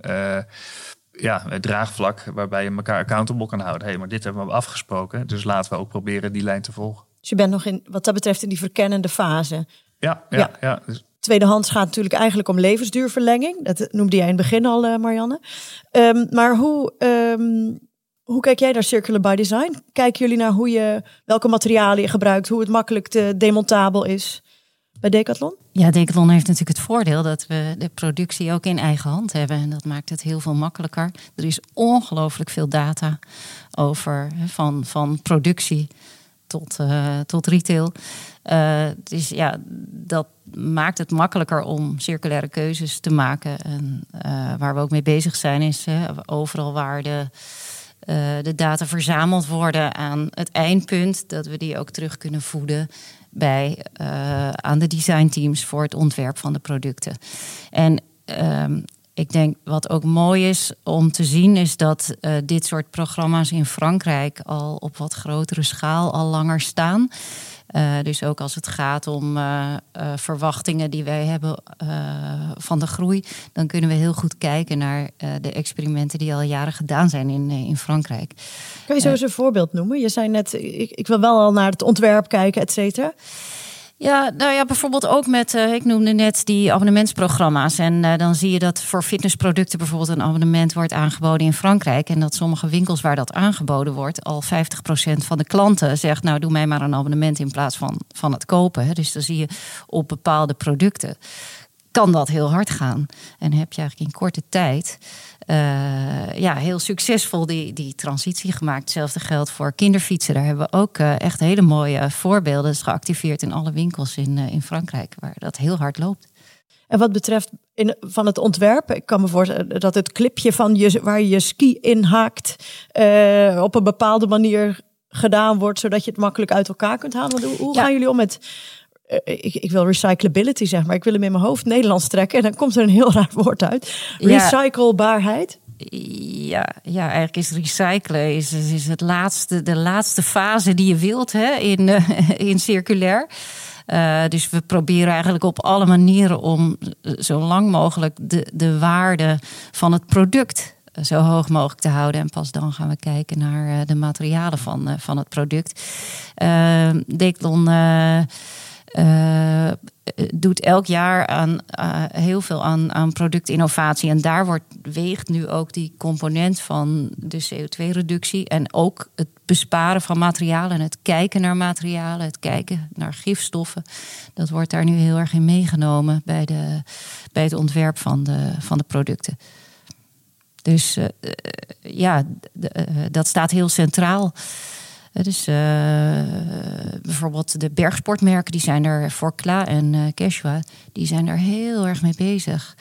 ja, het draagvlak waarbij je elkaar accountable kan houden. Hé, hey, maar dit hebben we afgesproken, dus laten we ook proberen die lijn te volgen. Dus je bent nog in, wat dat betreft in die verkennende fase. Ja, ja, ja. ja. Dus Tweedehands gaat natuurlijk eigenlijk om levensduurverlenging. Dat noemde jij in het begin al, uh, Marianne. Um, maar hoe, um, hoe kijk jij naar circular by design? Kijken jullie naar hoe je, welke materialen je gebruikt, hoe het makkelijk te demontabel is bij Decathlon? Ja, Decathlon heeft natuurlijk het voordeel dat we de productie ook in eigen hand hebben. En dat maakt het heel veel makkelijker. Er is ongelooflijk veel data over van, van productie tot, uh, tot retail. Dus ja, dat maakt het makkelijker om circulaire keuzes te maken. En uh, waar we ook mee bezig zijn, is overal waar de, uh, de data verzameld worden aan het eindpunt, dat we die ook terug kunnen voeden bij, aan de designteams voor het ontwerp van de producten. En ehm, ik denk wat ook mooi is om te zien, is dat dit soort programma's in Frankrijk al op wat grotere schaal al langer staan. Uh, dus ook als het gaat om uh, verwachtingen die wij hebben van de groei, dan kunnen we heel goed kijken naar de experimenten die al jaren gedaan zijn in, in Frankrijk. Kun je zo eens een voorbeeld noemen? Je zei net, ik, ik wil wel al naar het ontwerp kijken, et cetera. Ja, nou ja, bijvoorbeeld ook met, uh, ik noemde net die abonnementsprogramma's. En uh, dan zie je dat voor fitnessproducten bijvoorbeeld een abonnement wordt aangeboden in Frankrijk. En dat sommige winkels waar dat aangeboden wordt, al 50% van de klanten zegt, nou doe mij maar een abonnement in plaats van, van het kopen. Dus dan zie je op bepaalde producten kan dat heel hard gaan. En heb je eigenlijk in korte tijd uh, ja, heel succesvol die, die transitie gemaakt. Hetzelfde geldt voor kinderfietsen. Daar hebben we ook uh, echt hele mooie voorbeelden. Dat is geactiveerd in alle winkels in, uh, in Frankrijk, waar dat heel hard loopt. En wat betreft in, van het ontwerp, ik kan me voorstellen dat het clipje van je, waar je je ski inhaakt op een bepaalde manier gedaan wordt, zodat je het makkelijk uit elkaar kunt halen. Hoe, hoe gaan jullie om met ik, ik, wil recyclability zeg maar. Ik wil hem in mijn hoofd Nederlands trekken. En dan komt er een heel raar woord uit. Recyclebaarheid. Ja, ja, eigenlijk is recyclen is, is het laatste, de laatste fase die je wilt hè, in, uh, in circulair. Uh, dus we proberen eigenlijk op alle manieren om zo lang mogelijk de, de waarde van het product zo hoog mogelijk te houden. En pas dan gaan we kijken naar de materialen van, van het product. Uh, uh, doet elk jaar aan, uh, heel veel aan, aan productinnovatie. En daar wordt, weegt nu ook die component van de CO2-reductie. En ook het besparen van materialen en het kijken naar materialen, het kijken naar gifstoffen. Dat wordt daar nu heel erg in meegenomen bij, de, bij het ontwerp van de, van de producten. Dus uh, ja, dat staat heel centraal. Dus uh, bijvoorbeeld de bergsportmerken, die zijn er, Forkla en uh, Quechua, die zijn er heel erg mee bezig.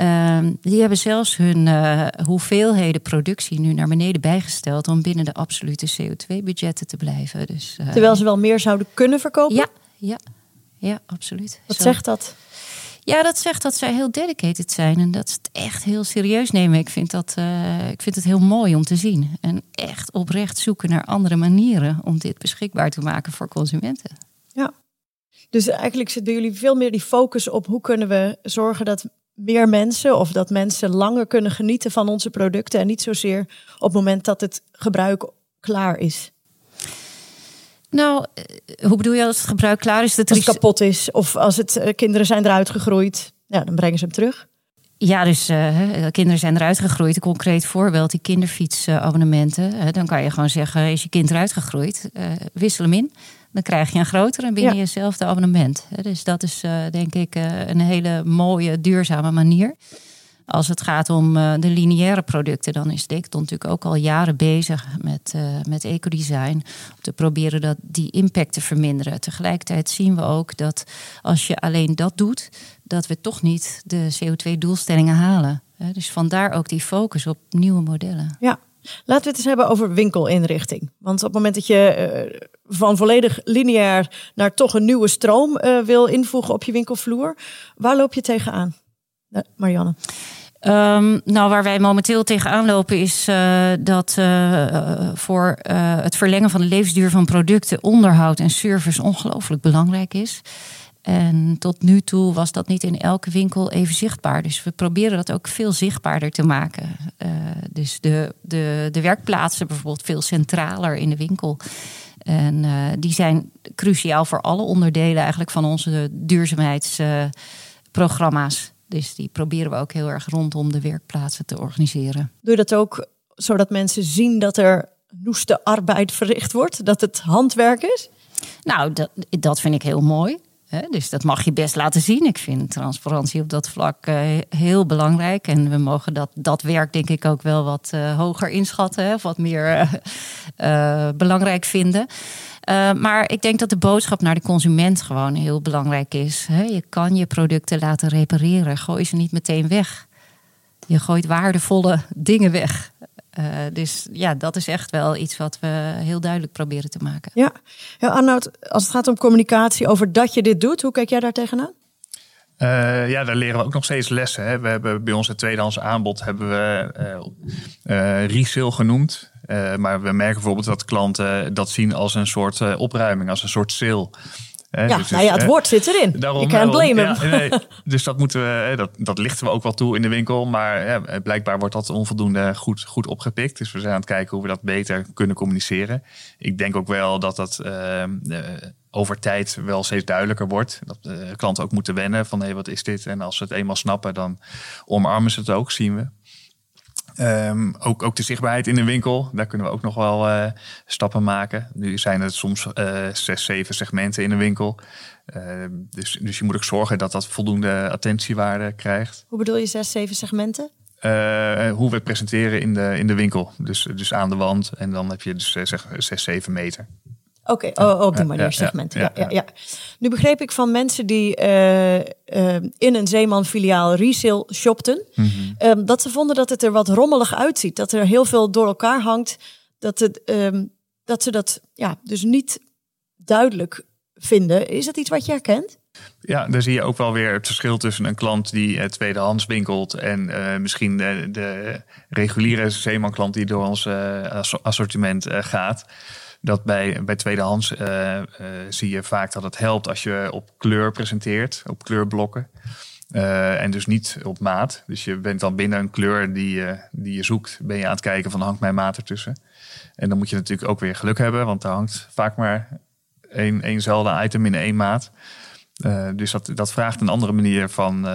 Uh, die hebben zelfs hun uh, hoeveelheden productie nu naar beneden bijgesteld om binnen de absolute CO2-budgetten te blijven. Dus, Terwijl ze wel meer zouden kunnen verkopen? Ja, ja, ja absoluut. Wat Zo. zegt dat? Ja, dat zegt dat zij heel dedicated zijn en dat ze het echt heel serieus nemen. Ik vind, dat, uh, ik vind het heel mooi om te zien. En echt oprecht zoeken naar andere manieren om dit beschikbaar te maken voor consumenten. Ja, dus eigenlijk zit bij jullie veel meer die focus op hoe kunnen we zorgen dat meer mensen of dat mensen langer kunnen genieten van onze producten en niet zozeer op het moment dat het gebruik klaar is. Nou, eh, hoe bedoel je als het gebruik klaar is? Dat het kapot is of als het uh, kinderen zijn eruit gegroeid, ja, dan brengen ze hem terug. Ja, dus uh, kinderen zijn eruit gegroeid. Een concreet voorbeeld, die kinderfietsabonnementen. dan kan je gewoon zeggen, is je kind eruit gegroeid? wissel hem in. Dan krijg je een grotere binnen jezelfde abonnement. Dus dat is denk ik een hele mooie, duurzame manier. Als het gaat om uh, de lineaire producten, dan is Decathlon natuurlijk ook al jaren bezig met, uh, met ecodesign. Om te proberen dat die impact te verminderen. Tegelijkertijd zien we ook dat als je alleen dat doet, dat we toch niet de CO2-doelstellingen halen. Dus vandaar ook die focus op nieuwe modellen. Ja, Laten we het eens hebben over winkelinrichting. Want op het moment dat je uh, van volledig lineair naar toch een nieuwe stroom wil invoegen op je winkelvloer, waar loop je tegenaan? Marianne? Um, nou, waar wij momenteel tegenaan lopen is uh, dat uh, voor uh, het verlengen van de levensduur van producten onderhoud en service ongelooflijk belangrijk is. En tot nu toe was dat niet in elke winkel even zichtbaar. Dus we proberen dat ook veel zichtbaarder te maken. dus de, de, de werkplaatsen bijvoorbeeld veel centraler in de winkel. En die zijn cruciaal voor alle onderdelen eigenlijk van onze duurzaamheidsprogramma's. Dus die proberen we ook heel erg rondom de werkplaatsen te organiseren. Doe je dat ook zodat mensen zien dat er noeste arbeid verricht wordt? Dat het handwerk is? Nou, dat, dat vind ik heel mooi. Dus dat mag je best laten zien. Ik vind transparantie op dat vlak eh, heel belangrijk. En we mogen dat, dat werk denk ik ook wel wat uh, hoger inschatten. Of wat meer uh, belangrijk vinden. Uh, maar ik denk dat de boodschap naar de consument gewoon heel belangrijk is. Je kan je producten laten repareren. Gooi ze niet meteen weg. Je gooit waardevolle dingen weg. Uh, dus ja, dat is echt wel iets wat we heel duidelijk proberen te maken. Ja, ja Arnoud, als het gaat om communicatie over dat je dit doet, hoe kijk jij daar tegenaan? Uh, ja, daar leren we ook nog steeds lessen. Hè. We hebben bij ons het tweedehands aanbod hebben we uh, resale genoemd. Uh, maar we merken bijvoorbeeld dat klanten dat zien als een soort uh, opruiming, als een soort sale. ja, dus, nou ja, het woord zit erin. Daarom, je kan blame ja, nee, dus dat, moeten we, dat, dat lichten we ook wel toe in de winkel. Maar ja, blijkbaar wordt dat onvoldoende goed, goed opgepikt. Dus we zijn aan het kijken hoe we dat beter kunnen communiceren. Ik denk ook wel dat dat uh, over tijd wel steeds duidelijker wordt. Dat klanten ook moeten wennen van hé, hey, wat is dit? En als ze het eenmaal snappen, dan omarmen ze het ook, zien we. Um, ook, ook de zichtbaarheid in de winkel, daar kunnen we ook nog wel uh, stappen maken. Nu zijn er soms uh, zes, zeven segmenten in de winkel. Uh, dus, dus je moet ook zorgen dat dat voldoende attentiewaarde krijgt. Hoe bedoel je zes, zeven segmenten? hoe we het presenteren in de, in de winkel. Dus, dus aan de wand. En dan heb je dus zeg, zes, zeven meter. Oké, okay, oh, op die manier, segmenten. Ja, ja, ja, Nu begreep ik van mensen die uh, uh, in een Zeeman-filiaal resale shopten, mm -hmm. um, dat ze vonden dat het er wat rommelig uitziet. Dat er heel veel door elkaar hangt. Dat, het, um, dat ze dat ja, dus niet duidelijk vinden. Is dat iets wat je herkent? Ja, daar zie je ook wel weer het verschil tussen een klant die uh, tweedehands winkelt en uh, misschien de, de reguliere Zeeman-klant die door ons assortiment gaat dat bij, bij tweedehands uh, zie je vaak dat het helpt als je op kleur presenteert, op kleurblokken. Uh, en dus niet op maat. Dus je bent dan binnen een kleur die, uh, die je zoekt, ben je aan het kijken van hangt mijn maat ertussen. En dan moet je natuurlijk ook weer geluk hebben, want er hangt vaak maar één, éénzelfde item in één maat. Dus dat, dat vraagt een andere manier van,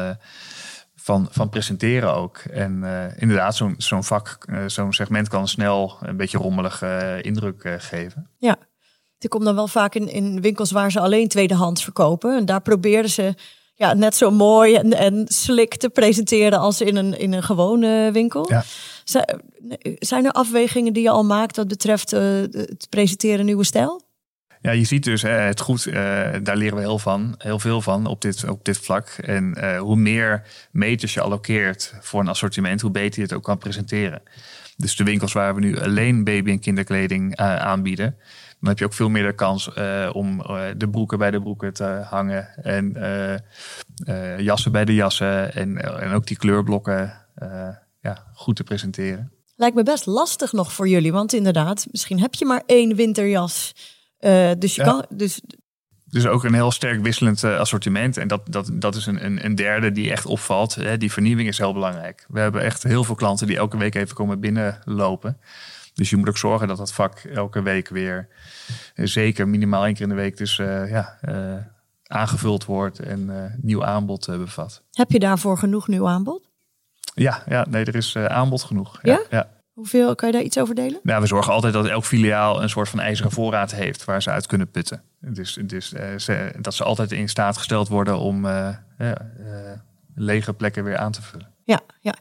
van, van presenteren ook. En uh, inderdaad, zo'n zo'n vak, uh, zo'n segment kan snel een beetje rommelig uh, indruk geven. Ja, ik kom dan wel vaak in, in winkels waar ze alleen tweedehands verkopen. En daar probeerden ze ja, net zo mooi en, en slik te presenteren als in een, in een gewone winkel. Ja. Zijn er afwegingen die je al maakt wat betreft het presenteren nieuwe stijl? Ja, je ziet dus het goed, uh, daar leren we heel, van, heel veel van op dit, op dit vlak. En uh, hoe meer meters je allokeert voor een assortiment, hoe beter je het ook kan presenteren. Dus de winkels waar we nu alleen baby- en kinderkleding aanbieden, dan heb je ook veel meer de kans om de broeken bij de broeken te hangen en jassen bij de jassen en, en ook die kleurblokken ja, goed te presenteren. Lijkt me best lastig nog voor jullie, want inderdaad, misschien heb je maar één winterjas uh, dus je ja. kan. Dus, dus ook een heel sterk wisselend uh, assortiment. En dat, dat, dat is een, een, een derde die echt opvalt. Hè. Die vernieuwing is heel belangrijk. We hebben echt heel veel klanten die elke week even komen binnenlopen. Dus je moet ook zorgen dat dat vak elke week weer zeker minimaal één keer in de week dus ja, aangevuld wordt en nieuw aanbod bevat. Heb je daarvoor genoeg nieuw aanbod? Ja, ja nee, er is aanbod genoeg. Ja? ja? Hoeveel, kan je daar iets over delen? Nou, we zorgen altijd dat elk filiaal een soort van ijzeren voorraad heeft waar ze uit kunnen putten. Dus, dus ze, dat ze altijd in staat gesteld worden om lege plekken weer aan te vullen. Ja, ja.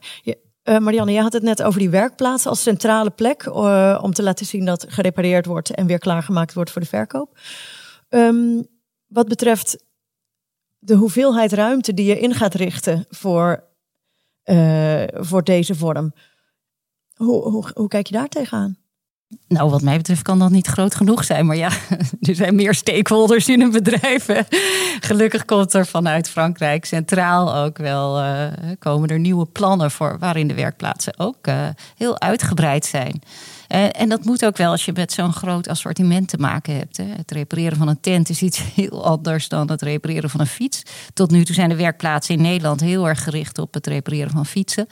Marianne, je had het net over die werkplaats als centrale plek om te laten zien dat gerepareerd wordt en weer klaargemaakt wordt voor de verkoop. Um, wat betreft de hoeveelheid ruimte die je in gaat richten voor, voor deze vorm, hoe, hoe, hoe kijk je daar tegenaan? Nou, wat mij betreft kan dat niet groot genoeg zijn. Maar ja, er zijn meer stakeholders in een bedrijf. Gelukkig komt er vanuit Frankrijk centraal ook wel uh, komen er nieuwe plannen voor waarin de werkplaatsen ook uh, heel uitgebreid zijn. En, en, dat moet ook wel als je met zo'n groot assortiment te maken hebt. Hè. Het repareren van een tent is iets heel anders dan het repareren van een fiets. Tot nu toe zijn de werkplaatsen in Nederland heel erg gericht op het repareren van fietsen.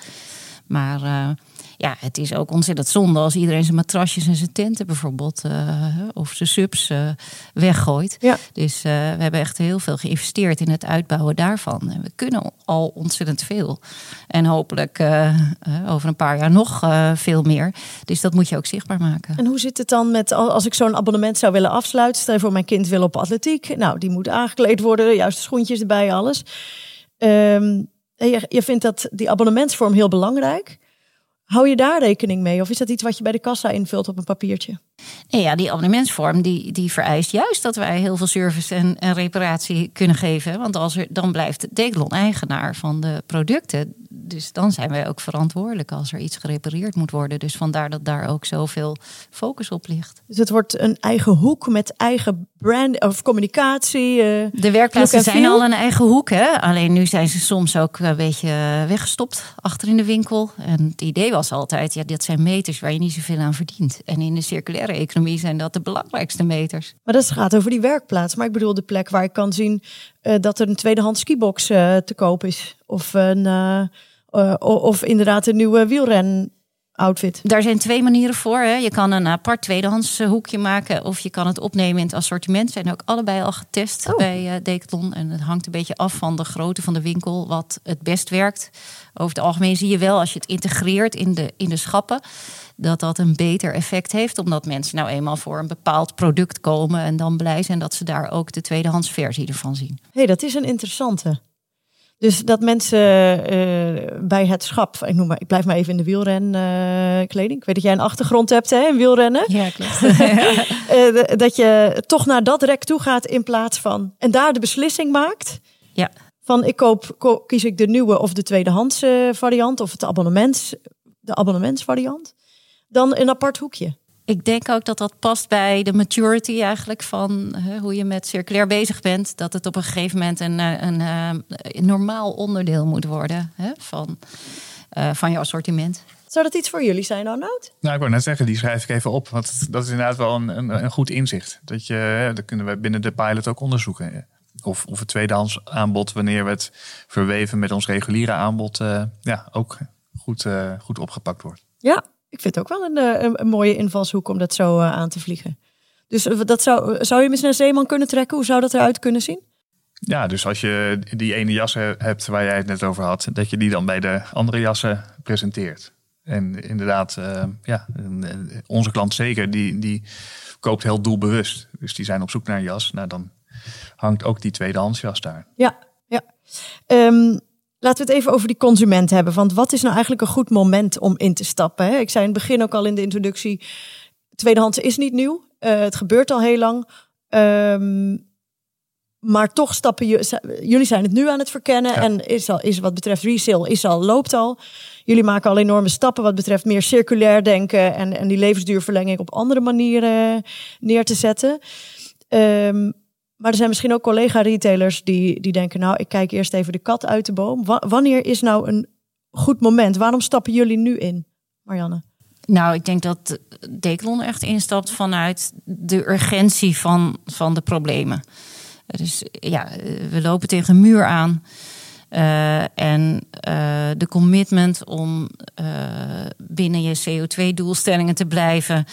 Maar ja, het is ook ontzettend zonde als iedereen zijn matrasjes en zijn tenten bijvoorbeeld, uh, of zijn subs uh, weggooit. Ja. Dus uh, we hebben echt heel veel geïnvesteerd in het uitbouwen daarvan. En we kunnen al ontzettend veel. En hopelijk over een paar jaar nog veel meer. Dus dat moet je ook zichtbaar maken. En hoe zit het dan met als ik zo'n abonnement zou willen afsluiten? Stel voor mijn kind wil op atletiek. Nou, die moet aangekleed worden, juist de schoentjes erbij, alles. Um, je, je vindt dat die abonnementsvorm heel belangrijk. Hou je daar rekening mee? Of is dat iets wat je bij de kassa invult op een papiertje? Nee, ja, die abonnementsvorm die, die vereist juist dat wij heel veel service en, en reparatie kunnen geven. Want als er, dan blijft de eigenaar van de producten. Dus dan zijn wij ook verantwoordelijk als er iets gerepareerd moet worden. Dus vandaar dat daar ook zoveel focus op ligt. Dus het wordt een eigen hoek met eigen brand of communicatie. Uh, de werkplaatsen zijn al een eigen hoek. Hè? Alleen nu zijn ze soms ook een beetje weggestopt achter in de winkel. En het idee was altijd, ja, dat zijn meters waar je niet zoveel aan verdient. En in de circulaire economie zijn dat de belangrijkste meters. Maar dat gaat over die werkplaats. Maar ik bedoel de plek waar ik kan zien uh, dat er een tweedehands skibox uh, te koop is. Of, een, uh, of inderdaad een nieuwe wielren outfit. Daar zijn twee manieren voor. Hè. Je kan een apart tweedehands hoekje maken of je kan het opnemen in het assortiment. Zijn ook allebei al getest oh. bij uh, Decathlon. En het hangt een beetje af van de grootte van de winkel wat het best werkt. Over het algemeen zie je wel als je het integreert in de, in de schappen dat dat een beter effect heeft. Omdat mensen nou eenmaal voor een bepaald product komen en dan blij zijn dat ze daar ook de tweedehands versie ervan zien. Hé, hey, dat is een interessante. Dus dat mensen uh, bij het schap, ik, noem maar, ik blijf maar even in de wielrenkleding. Uh, kleding. ik weet dat jij een achtergrond hebt hè, in wielrennen. Ja, klopt. uh, dat je toch naar dat rek toe gaat in plaats van. En daar de beslissing maakt. Ja. Van ik koop, koop kies ik de nieuwe of de tweedehands variant of het abonnements, de abonnementsvariant dan een apart hoekje. Ik denk ook dat dat past bij de maturity eigenlijk van hoe je met circulair bezig bent. Dat het op een gegeven moment een, eh, een, een, eh, een normaal onderdeel moet worden van, uh, van je assortiment. Zou dat iets voor jullie zijn, Arnoud? Nou, ik wou net zeggen, die schrijf ik even op. Want dat is inderdaad wel een, een, een goed inzicht. Dat, je, dat kunnen we binnen de pilot ook onderzoeken. Of, of het tweedehands aanbod, wanneer we het verweven met ons reguliere aanbod, uh, ja, ook goed, uh, goed opgepakt wordt. Ja, ik vind het ook wel een, eh, een, een mooie invalshoek om dat zo uh, aan te vliegen. Dus eh, dat zou, zou je misschien een zeeman kunnen trekken? Hoe zou dat eruit kunnen zien? Ja, dus als je die ene jassen hebt waar jij het net over had, dat je die dan bij de andere jassen presenteert. En inderdaad, uh, ja, onze klant zeker, die, die koopt heel doelbewust. Dus die zijn op zoek naar een jas. Nou, dan hangt ook die tweedehands jas daar. Ja, ja. Um, Laten we het even over die consument hebben. Want wat is nou eigenlijk een goed moment om in te stappen? Ik zei in het begin ook al in de introductie: tweedehands is niet nieuw. Uh, het gebeurt al heel lang. Um, maar toch stappen jullie zijn het nu aan het verkennen. En is, al, is wat betreft resale, is al, loopt al. Jullie maken al enorme stappen wat betreft meer circulair denken. En, en die levensduurverlenging op andere manieren neer te zetten. Um, maar er zijn misschien ook collega-retailers die, die denken, nou, ik kijk eerst even de kat uit de boom. wanneer is nou een goed moment? Waarom stappen jullie nu in, Marianne? Nou, ik denk dat Decathlon echt instapt vanuit de urgentie van, van de problemen. Dus ja, we lopen tegen een muur aan. En de commitment om binnen je CO2-doelstellingen te blijven.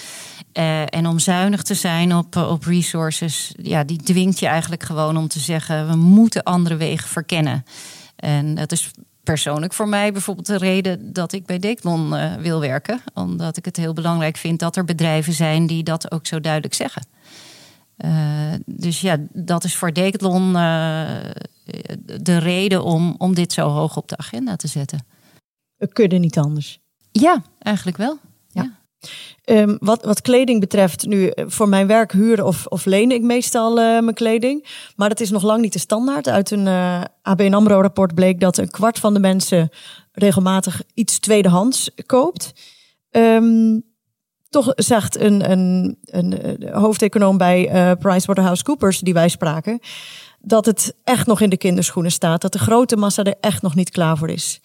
en om zuinig te zijn op, op resources, ja, die dwingt je eigenlijk gewoon om te zeggen: we moeten andere wegen verkennen. En dat is persoonlijk voor mij bijvoorbeeld de reden dat ik bij Decathlon wil werken. Omdat ik het heel belangrijk vind dat er bedrijven zijn die dat ook zo duidelijk zeggen. Uh, dus ja, dat is voor Decathlon uh, de reden om, om dit zo hoog op de agenda te zetten. We kunnen niet anders. Ja, eigenlijk wel. Um, wat, wat kleding betreft, nu eh, voor mijn werk huren of, of leen ik meestal uh, mijn kleding. Maar dat is nog lang niet de standaard. Uit een uh, eh, ABN AMRO-rapport bleek dat een kwart van de mensen regelmatig iets tweedehands koopt. Um, toch zegt een, een, een, een hoofdeconoom bij uh, PricewaterhouseCoopers, die wij spraken, dat het echt nog in de kinderschoenen staat. Dat de grote massa er echt nog niet klaar voor is.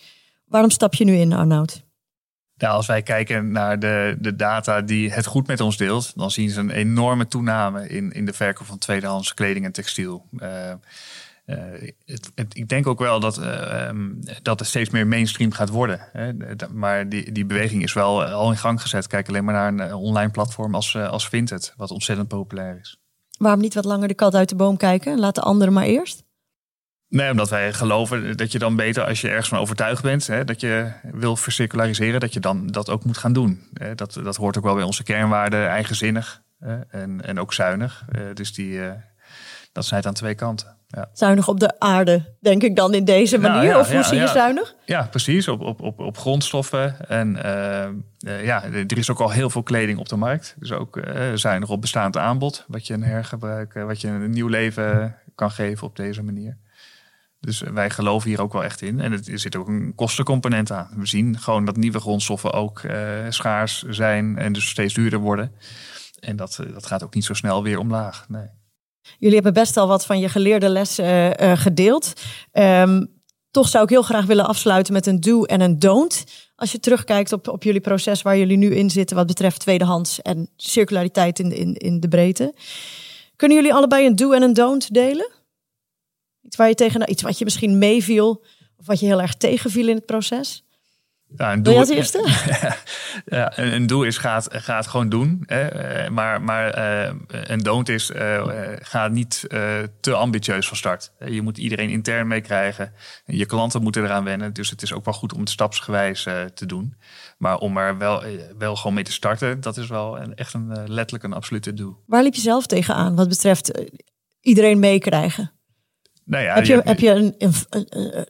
Waarom stap je nu in, Arnoud? Nou, als wij kijken naar de, de data die het goed met ons deelt, dan zien ze een enorme toename in, in de verkoop van tweedehands kleding en textiel. Uh, het, het, ik denk ook wel dat, uh, um, dat het steeds meer mainstream gaat worden. Hè. Maar die, die beweging is wel al in gang gezet. Kijk alleen maar naar een online platform als, als Vinted, wat ontzettend populair is. Waarom niet wat langer de kat uit de boom kijken? Laat de anderen maar eerst? Nee, omdat wij geloven dat je dan beter, als je ergens van overtuigd bent, hè, dat je wil vercirculariseren, dat je dan dat ook moet gaan doen. Hè. Dat, dat hoort ook wel bij onze kernwaarden, eigenzinnig hè, en, en ook zuinig. Dus die, dat snijdt aan twee kanten. Ja. Zuinig op de aarde, denk ik dan in deze nou manier? ja, of hoe zie je zuinig? Ja, precies. Op, op, op, op grondstoffen. En uh, ja, er is ook al heel veel kleding op de markt. Dus ook zuinig op bestaand aanbod. Wat je een hergebruik, wat je een nieuw leven kan geven op deze manier. Dus wij geloven hier ook wel echt in. En er zit ook een kostencomponent aan. We zien gewoon dat nieuwe grondstoffen ook uh, schaars zijn en dus steeds duurder worden. En dat, eh, dat gaat ook niet zo snel weer omlaag. Nee. Jullie hebben best al wat van je geleerde lessen uh, gedeeld. Um, toch zou ik heel graag willen afsluiten met een do en een don't. Als je terugkijkt op, op jullie proces waar jullie nu in zitten, wat betreft tweedehands en circulariteit in, in, in de breedte. Kunnen jullie allebei een do en een don't delen? Iets waar je tegen, iets wat je misschien meeviel of wat je heel erg tegenviel in het proces? Ja, een doel, als eerste? ja, een doel is gaat, gaat gewoon doen. Hè. Eh, maar, maar uh, een don't is uh, ga niet te ambitieus van start. Je moet iedereen intern meekrijgen. Je klanten moeten eraan wennen. Dus het is ook wel goed om het stapsgewijs te doen. Maar om er wel, wel gewoon mee te starten, dat is wel een, echt een letterlijk een absolute doel. Waar liep je zelf tegenaan wat betreft iedereen meekrijgen? Nou ja, heb, je, heb, je een, een,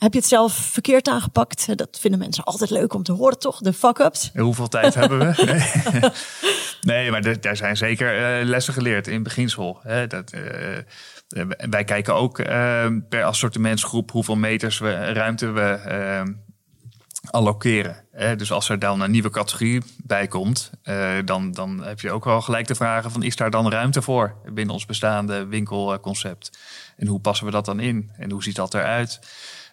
heb je het zelf verkeerd aangepakt? Dat vinden mensen altijd leuk om te horen, toch? De fuck-ups. Hoeveel tijd hebben we? Nee, nee maar daar zijn zeker uh, lessen geleerd in beginsel. Hè? Dat, uh, wij kijken ook uh, per assortimentsgroep hoeveel meters we ruimte we allokeren. Hè? Dus als er dan een nieuwe categorie bij komt, dan, dan heb je ook wel gelijk de vragen van is daar dan ruimte voor binnen ons bestaande winkelconcept? En hoe passen we dat dan in? En hoe ziet dat eruit?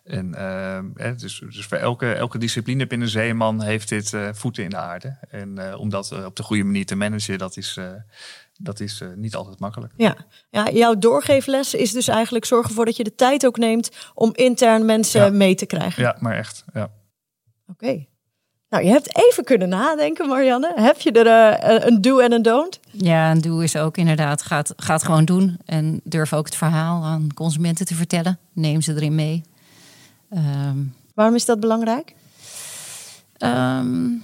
En uh, dus, dus voor elke, elke discipline binnen Zeeman heeft dit uh, voeten in de aarde. En uh, om dat op de goede manier te managen, dat is, dat is niet altijd makkelijk. Ja. ja, jouw doorgeefles is dus eigenlijk zorgen ervoor dat je de tijd ook neemt om intern mensen mee te krijgen. Ja, maar echt. Ja. Oké. Nou, je hebt even kunnen nadenken, Marianne. Heb je er uh, een do en een don't? Ja, een do is ook inderdaad, gaat, gaat gewoon doen. En durf ook het verhaal aan consumenten te vertellen. Neem ze erin mee. Um, Waarom is dat belangrijk? Um,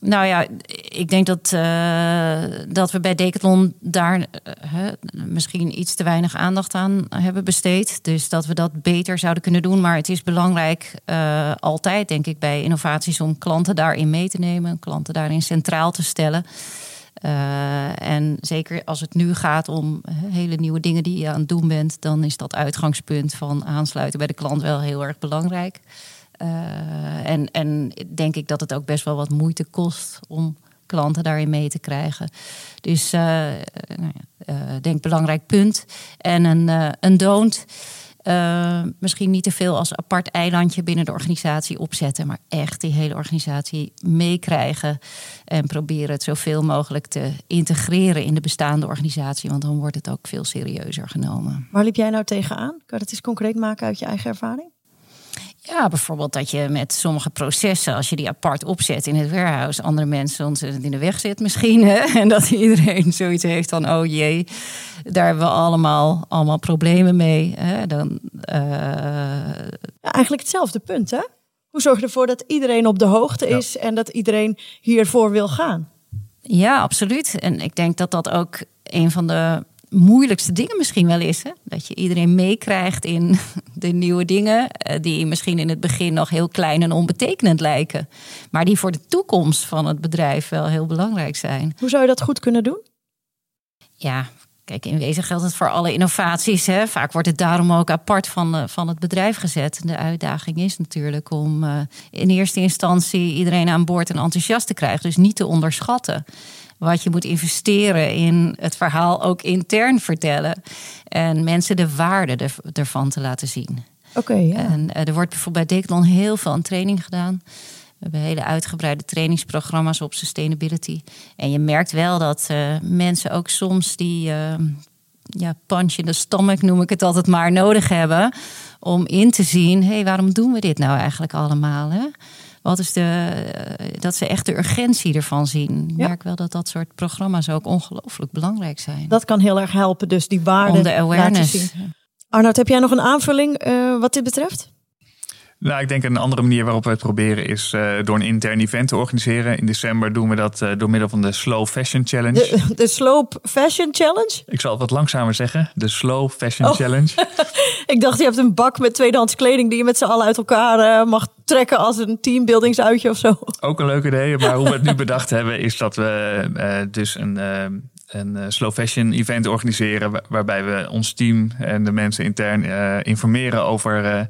nou ja, ik denk dat, uh, dat we bij Decathlon daar uh, misschien iets te weinig aandacht aan hebben besteed. Dus dat we dat beter zouden kunnen doen. Maar het is belangrijk, uh, altijd denk ik, bij innovaties om klanten daarin mee te nemen, klanten daarin centraal te stellen. En zeker als het nu gaat om hele nieuwe dingen die je aan het doen bent, dan is dat uitgangspunt van aansluiten bij de klant wel heel erg belangrijk. Uh, en, en denk ik dat het ook best wel wat moeite kost om klanten daarin mee te krijgen. Dus uh, denk belangrijk punt. En een, een don't. Misschien niet te veel als apart eilandje binnen de organisatie opzetten, maar echt die hele organisatie meekrijgen en proberen het zoveel mogelijk te integreren in de bestaande organisatie, want dan wordt het ook veel serieuzer genomen. Waar liep jij nou tegenaan? Kan je dat eens concreet maken uit je eigen ervaring? Ja, bijvoorbeeld dat je met sommige processen, als je die apart opzet in het warehouse, andere mensen ontzettend in de weg zit misschien. Hè? En dat iedereen zoiets heeft van, oh jee, daar hebben we allemaal, allemaal problemen mee. Hè? Dan, uh... ja, eigenlijk hetzelfde punt, hè? Hoe zorg je ervoor dat iedereen op de hoogte is en dat iedereen hiervoor wil gaan? Ja, absoluut. En ik denk dat dat ook een van de moeilijkste dingen misschien wel is. Hè? Dat je iedereen meekrijgt in de nieuwe dingen, eh, die misschien in het begin nog heel klein en onbetekenend lijken, maar die voor de toekomst van het bedrijf wel heel belangrijk zijn. Hoe zou je dat goed kunnen doen? Ja, Kijk, in wezen geldt het voor alle innovaties. Hè. Vaak wordt het daarom ook apart van, uh, van het bedrijf gezet. De uitdaging is natuurlijk om uh, in eerste instantie iedereen aan boord en enthousiast te krijgen. Dus niet te onderschatten wat je moet investeren in het verhaal ook intern vertellen. En mensen de waarde ervan te laten zien. Oké. ja. En uh, er wordt bijvoorbeeld bij Decathlon heel veel aan training gedaan. We hebben hele uitgebreide trainingsprogramma's op sustainability. En je merkt wel dat uh, mensen ook soms die uh, ja, punch in de stomach, noem ik het altijd maar, nodig hebben. Om in te zien, hé, hey, waarom doen we dit nou eigenlijk allemaal? Hè? Wat is de, dat ze echt de urgentie ervan zien. Ik merk wel dat dat soort programma's ook ongelooflijk belangrijk zijn. Dat kan heel erg helpen, dus die waarde Om de awareness. laten zien. Arnoud, heb jij nog een aanvulling uh, wat dit betreft? Nou, ik denk een andere manier waarop we het proberen is uh, door een intern event te organiseren. In december doen we dat uh, door middel van de Slow Fashion Challenge. De, de Slow Fashion Challenge? Ik zal het wat langzamer zeggen. De Slow Fashion oh. Challenge. ik dacht, je hebt een bak met tweedehands kleding die je met z'n allen uit elkaar uh, mag trekken als een teambuildingsuitje of zo. Ook een leuk idee. Maar hoe we het nu bedacht hebben is dat we dus een een slow fashion event organiseren. Waarbij we ons team en de mensen intern uh, informeren over uh,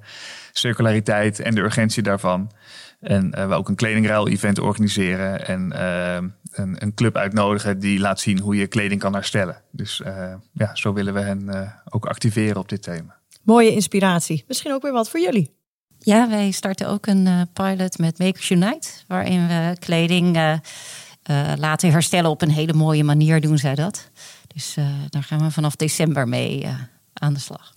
circulariteit en de urgentie daarvan. En uh, we ook een kledingruil-event organiseren en een, een, club uitnodigen die laat zien hoe je kleding kan herstellen. Dus ja, zo willen we hen ook activeren op dit thema. Mooie inspiratie. Misschien ook weer wat voor jullie. Ja, wij starten ook een pilot met Makers Unite, waarin we kleding uh, laten herstellen op een hele mooie manier doen zij dat. Dus uh, daar gaan we vanaf december mee uh, aan de slag.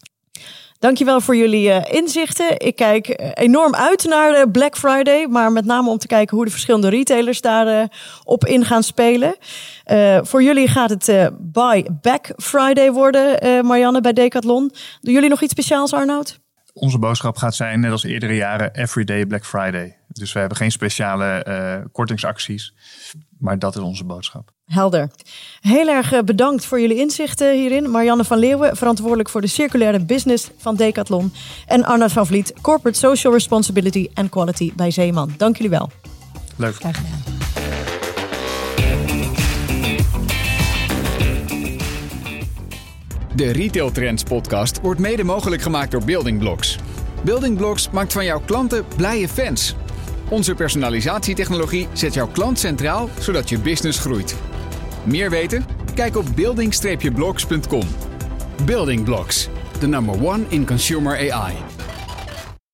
Dankjewel voor jullie inzichten. Ik kijk enorm uit naar Black Friday, maar met name om te kijken hoe de verschillende retailers daarop op in gaan spelen. voor jullie gaat het Buy Back Friday worden, Marianne, bij Decathlon. Doen jullie nog iets speciaals, Arnoud? Onze boodschap gaat zijn, net als eerdere jaren, Everyday Black Friday. Dus we hebben geen speciale kortingsacties, maar dat is onze boodschap. Helder. Heel erg bedankt voor jullie inzichten hierin. Marianne van Leeuwen, verantwoordelijk voor de circulaire business van Decathlon. En Arnoud van Vliet, Corporate Social Responsibility and Quality bij Zeeman. Dank jullie wel. Leuk. Graag gedaan. De Retail Trends podcast wordt mede mogelijk gemaakt door Building Blocks. Building Blocks maakt van jouw klanten blije fans. Onze personalisatietechnologie zet jouw klant centraal, zodat je business groeit. Meer weten? Kijk op building-blocks.com. Building Blocks, the number one in consumer AI.